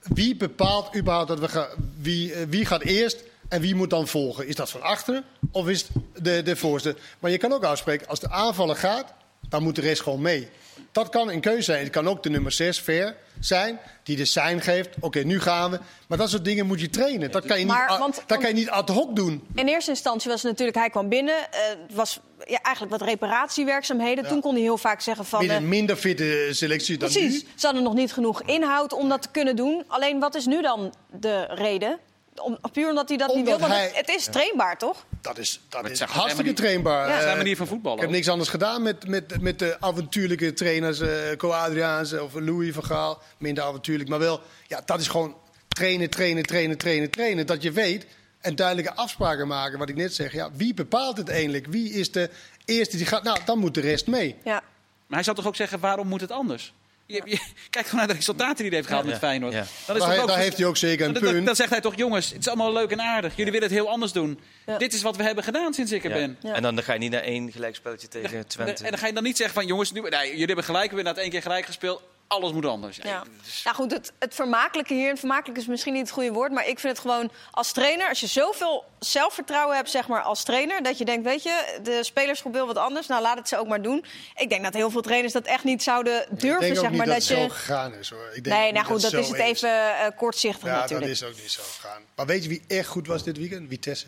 wie bepaalt überhaupt dat we gaan, wie, eh, wie gaat eerst en wie moet dan volgen? Is dat van achteren of is het de, de voorste? Maar je kan ook afspreken, als de aanvaller gaat, dan moet de rest gewoon mee. Dat kan een keuze zijn. Het kan ook de nummer 6, Ver, zijn, die de sein geeft. Oké, nu gaan we. Maar dat soort dingen moet je trainen. Dat kan je niet, Maar, a- want- dat kan je niet ad hoc doen. In eerste instantie was het natuurlijk, hij kwam binnen. eh, Het was ja, eigenlijk wat reparatiewerkzaamheden. Toen kon hij heel vaak zeggen van... Met eh, een minder fitte selectie dan Precies, nu. ze hadden nog niet genoeg inhoud om dat te kunnen doen. Alleen wat is nu dan de reden? Om, puur omdat hij dat niet wil. Want het is trainbaar, toch? Dat is, dat het is hartstikke trainbaar. Ja. Eh, Zijn manier van voetballen. Ik heb niks anders gedaan met, met, met de avontuurlijke trainers, eh Co Adriaanse of Louis van Gaal. Minder avontuurlijk, maar wel, ja, dat is gewoon trainen, trainen, trainen, trainen, trainen. Dat je weet en duidelijke afspraken maken. Wat ik net zeg, ja, wie bepaalt het eigenlijk? Wie is de eerste die gaat? Nou, dan moet de rest mee. Ja. Maar hij zou toch ook zeggen, waarom moet het anders? Je, je- <laughs> kijk gewoon naar de resultaten die hij heeft gehaald Ja. met Feyenoord. Ja. Dan, is Daar, ook daar heeft hij ook zeker een dan, punt. dan zegt hij toch, jongens, het is allemaal leuk en aardig. Jullie willen het heel anders doen. Ja. Dit is wat we hebben gedaan sinds ik er Ja. ben. Ja. En dan ga je niet naar één gelijkspelletje tegen Twente. En dan ga je dan niet zeggen van, jongens, nu, nee, jullie hebben gelijk, we hebben na één keer gelijk gespeeld. Alles moet anders. Ja. dus- Nou goed, het, het vermakelijke hier, en vermakelijk is misschien niet het goede woord, maar ik vind het gewoon als trainer, als je zoveel zelfvertrouwen hebt, zeg maar, als trainer, dat je denkt, weet je, de spelersgroep wil wat anders, nou laat het ze ook maar doen. Ik denk dat heel veel trainers dat echt niet zouden ik durven, denk ook zeg niet maar, dat, dat, het je. zo gegaan is hoor. Ik denk Nee, nou goed, dat is het even eh, kortzichtig Ja, natuurlijk. dat is ook niet zo gegaan. Maar weet je wie echt goed was dit weekend? Vitesse.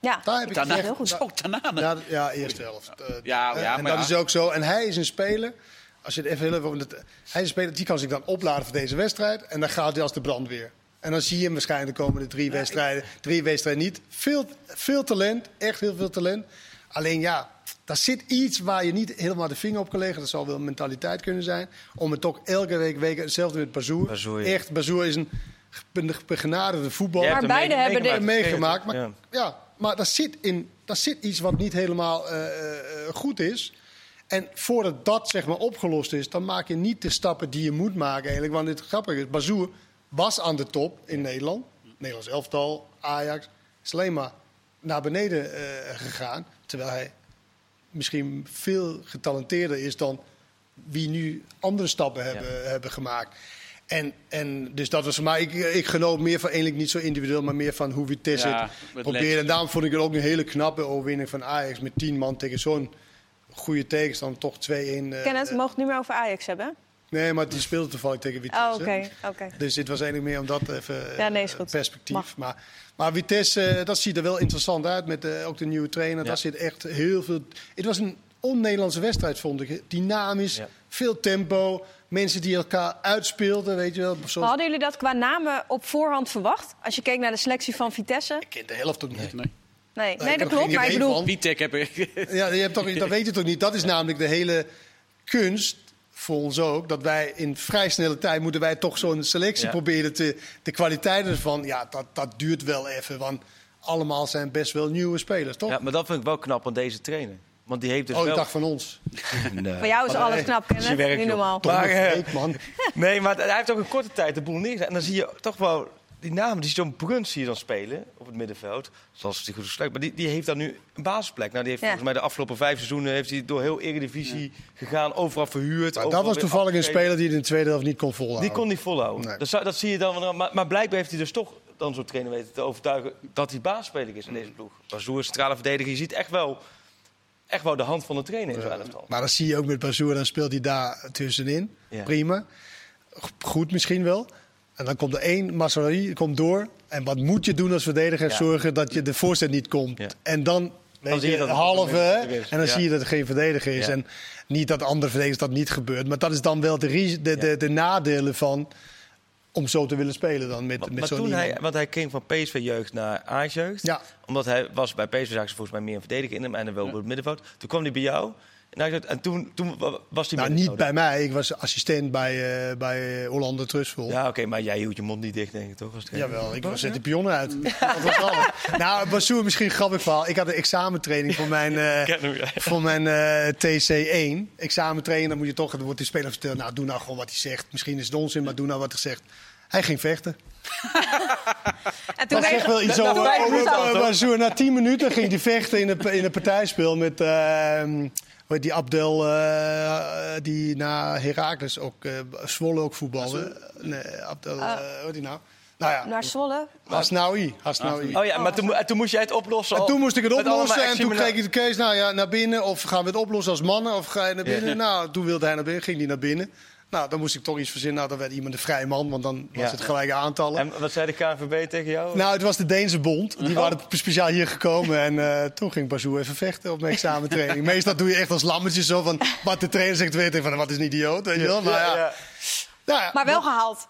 Ja, Daar heb ik Daarna, heel goed. <laughs> Zo, daarna. Ja, ja eerste helft. Ja, eh, ja, en maar dat ja. is ook zo. En hij is een speler. Als je het even heel even. het- Hij is een speler die kan zich dan opladen voor deze wedstrijd. En dan gaat hij als de brandweer. En dan zie je hem waarschijnlijk de komende drie wedstrijden. Drie wedstrijden niet. Veel, veel talent. Echt heel veel talent. Alleen ja, daar zit iets waar je niet helemaal de vinger op kan leggen. Dat zal wel een mentaliteit kunnen zijn. Om het toch elke week, week hetzelfde met Bazoer. Bazoer, ja. Echt, Bazoer is een be- begenadigde voetballer. Maar beide hebben meegemaakt. Maar, Ja. ja. maar daar zit, in, daar zit iets wat niet helemaal eh, eh, goed is. En voordat dat zeg maar, opgelost is, dan maak je niet de stappen die je moet maken eigenlijk. Want het grappige is, Bazoer was aan de top in Nederland. Nederlands elftal, Ajax. Is alleen maar naar beneden eh, gegaan. Terwijl hij misschien veel getalenteerder is dan wie nu andere stappen hebben, hebben gemaakt. En, en dus dat was voor mij, ik, ik genoot meer van eigenlijk niet zo individueel, maar meer van hoe Vitesse Ja, het probeerde. En daarom vond ik het ook een hele knappe overwinning van Ajax met 10 man tegen zo'n goede tegenstander, toch 2-1. eh, Kenneth, we eh, mogen het nu meer over Ajax hebben. nee, maar die speelde toevallig tegen Vitesse. Oh, oké. oké. Dus dit was eigenlijk meer om dat even Ja, nee, eh, perspectief. Mag. Maar, maar Vitesse, eh, dat ziet er wel interessant uit met eh, ook de nieuwe trainer. Ja. Daar zit echt heel veel. Het was een on-Nederlandse wedstrijd, vond ik. Dynamisch, Ja. veel tempo. Mensen die elkaar uitspeelden, weet je wel. Maar Zoals... Hadden jullie dat qua namen op voorhand verwacht? Als je keek naar de selectie van Vitesse? Ik ken de helft ook niet. Nee. Nee, nee heb dat klopt. Maar ik bedoel, heb ik. <laughs> Ja, je hebt toch, dat weet je toch niet. Dat is namelijk de hele kunst voor ons ook. Dat wij in vrij snelle tijd moeten wij toch zo'n selectie Ja. proberen te... De kwaliteit ervan, ja, dat, dat duurt wel even. Want allemaal zijn best wel nieuwe spelers, toch? Ja, maar dat vind ik wel knap aan deze trainer. Want die heeft dus oh, ik wel... dacht van ons. <laughs> Nee. voor jou is alles nee. knap, Kenneth. werk, Niet normaal. Maar, eh, man. <laughs> Nee, maar hij heeft ook een korte tijd de boel neergezet. En dan zie je toch wel die namen, die zo'n Bruns zie je dan spelen op het middenveld. Zoals die goed gesluit. Maar die, die heeft dan nu een basisplek. Nou, die heeft Ja. volgens mij de afgelopen vijf seizoenen heeft hij door heel Eredivisie gegaan, overal verhuurd. Maar dat was toevallig een speler die in de tweede helft niet kon volhouden. Die kon niet volhouden. Nee. Dat, dat zie je dan. Maar, maar blijkbaar heeft hij dus toch dan zo'n trainer weten te overtuigen dat hij basisspeler is in deze ploeg. Bazoer, centrale verdediger, je ziet echt wel, echt wel de hand van de trainer in zo'n elftal. Maar dat zie je ook met Bazoer, dan speelt hij daar tussenin. Ja. Prima. Goed misschien wel. En dan komt er één, Massari komt door. En wat moet je doen als verdediger? Ja. Zorgen dat je de voorzet niet komt. Ja. En dan, weet zie je dat halve, en dan zie je dat er geen verdediger is. En niet dat andere verdedigers dat niet gebeurt. Maar dat is dan wel de, de, de, de nadelen van om zo te willen spelen dan met, Maar, met zo'n toen hij, want hij ging van PSV-jeugd naar Ajax-jeugd. Ja. Omdat hij was bij PSV, zagen ze volgens mij meer een verdediger in hem en dan wel op het middenveld. Toen kwam hij bij jou. En, en toen, toen wa- was hij Nou, niet nodig. bij mij. Ik was assistent bij, eh bij Hollander Trustful. Ja, oké, maar jij hield je mond niet dicht, denk ik toch? Als trainer? Jawel, ik zet de pionnen uit. Dat was alles. Nou, Basoer, misschien een grappig verhaal. Ik had een examentraining voor mijn, eh, voor mijn eh, TC1. Examentraining, dan moet je toch, dan wordt die speler verteld. Nou, doe nou gewoon wat hij zegt. Misschien is het onzin, maar doe nou wat hij zegt. Hij ging vechten. En toen Dat zegt wel iets over. Na tien minuten ging hij vechten in een in een partijspel met... die Abdel, eh, die na Heracles ook, eh Zwolle ook voetbalde. Nee, Abdel, eh, hoe heet die nou? Nou ja, Naar Zwolle. Hasnaoui. Hasnaoui. Oh ja, maar toen, en toen moest jij het oplossen. En toen moest ik het oplossen en toen kreeg ik de keus nou ja, naar binnen. Of gaan we het oplossen als mannen of ga je naar binnen? Ja. Nou, toen wilde hij naar binnen, ging hij naar binnen. Nou, dan moest ik toch iets verzinnen. Nou, dan werd iemand een vrije man, want dan was Ja. het gelijke aantallen. En wat zei de KNVB tegen jou? Nou, het was de Deense bond. Die Oh. waren speciaal hier gekomen. En eh, toen ging Bazoer even vechten op mijn examentraining. Meestal doe je echt als lammetje zo van... Wat de trainer zegt, weet ik van, wat is een idioot, weet je wel? Maar ja, ja. nou ja, Maar wel gehaald.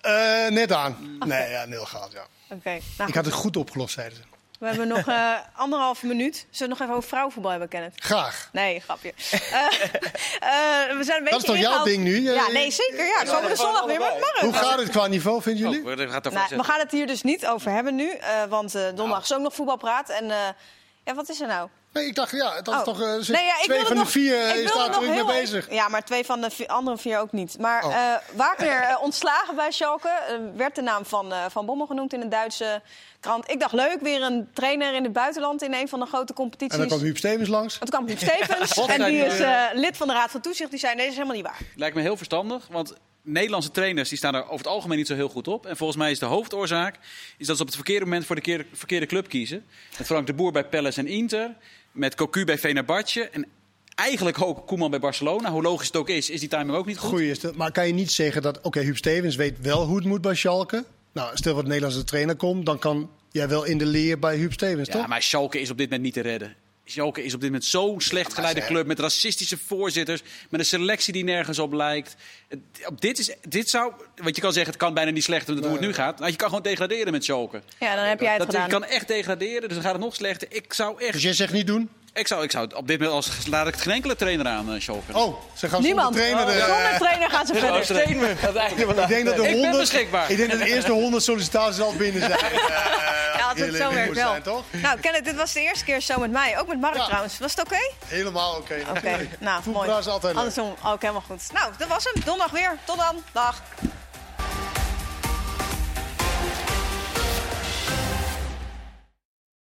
eh, net aan. Nee, ja, nul gehad, ja. Oké. Nou, Ik had het goed opgelost, zeiden ze. We hebben nog eh <laughs> anderhalve minuut. Zullen we het nog even over vrouwenvoetbal hebben, Kenneth? Graag. Nee, grapje. Eh, <laughs> eh, we zijn een beetje Dat is toch jouw ding nu? Ja, nee, zeker. Ja, komende zondag weer Mark. Hoe gaat het qua niveau, vinden jullie? Oh, Nou, we gaan het hier dus niet over hebben nu. eh, want eh, donderdag is ook nog voetbalpraat. En eh, ja, wat is er nou? Nee, ik dacht, ja, dat is Oh. toch eh, Nee, ja, ik twee van de vier ik eh, is daar nog terug mee heel bezig. Ja, maar twee van de andere vier ook niet. Maar Oh. eh Wagner eh, ontslagen bij Schalke. eh, werd de naam van eh, Van Bommel genoemd in een Duitse krant. Ik dacht, leuk, weer een trainer in het buitenland in een van de grote competities. En dan kwam Huub Stevens langs. En toen kwam Huub Stevens <laughs> en die is eh, lid van de Raad van Toezicht. Die zei, nee, dat is helemaal niet waar. Lijkt me heel verstandig, want Nederlandse trainers die staan er over het algemeen niet zo heel goed op. En volgens mij is de hoofdoorzaak is dat ze op het verkeerde moment voor de keer- verkeerde club kiezen. Met Frank de Boer bij Palace en Inter, met Cocu bij Fenerbahce en eigenlijk ook Koeman bij Barcelona. Hoe logisch het ook is, is die timing ook niet goed. Goeie is het. Maar kan je niet zeggen dat, oké, Huub Stevens weet wel hoe het moet bij Schalke. Nou, stel wat een Nederlandse trainer komt, dan kan jij wel in de leer bij Huub Stevens, Ja, toch? maar Schalke is op dit moment niet te redden. Schalke is op dit moment zo'n slecht geleide club met racistische voorzitters, met een selectie die nergens op lijkt. Dit, is, dit zou, want je kan zeggen het kan bijna niet slechter dan hoe het nu gaat. Nou, je kan gewoon degraderen met Schalke. Ja, dan heb jij het Dat, je kan echt degraderen, dus dan gaat het nog slechter. Ik zou echt, Dus jij zegt niet doen? Ik zou, ik zou het op dit moment als laat ik geen enkele trainer aan eh, Schalke. Oh, ze gaan Niemand. zonder trainer. de- Zonder trainer gaan ze verder. het de ik denk dat de Ik ben 100, beschikbaar. Ik denk dat de eerste 100 sollicitaties al binnen zijn. <laughs> Eh, Ja, dat het zo werkt wel. zijn, toch? Nou, Kenneth, dit was de eerste keer zo met mij. Ook met Mark Ja. trouwens. Was het oké? Helemaal oké. Oké, nou, mooi. Voetbal is altijd leuk. Andersom, ook helemaal goed. Nou, dat was hem. Donderdag weer. Tot dan. Dag.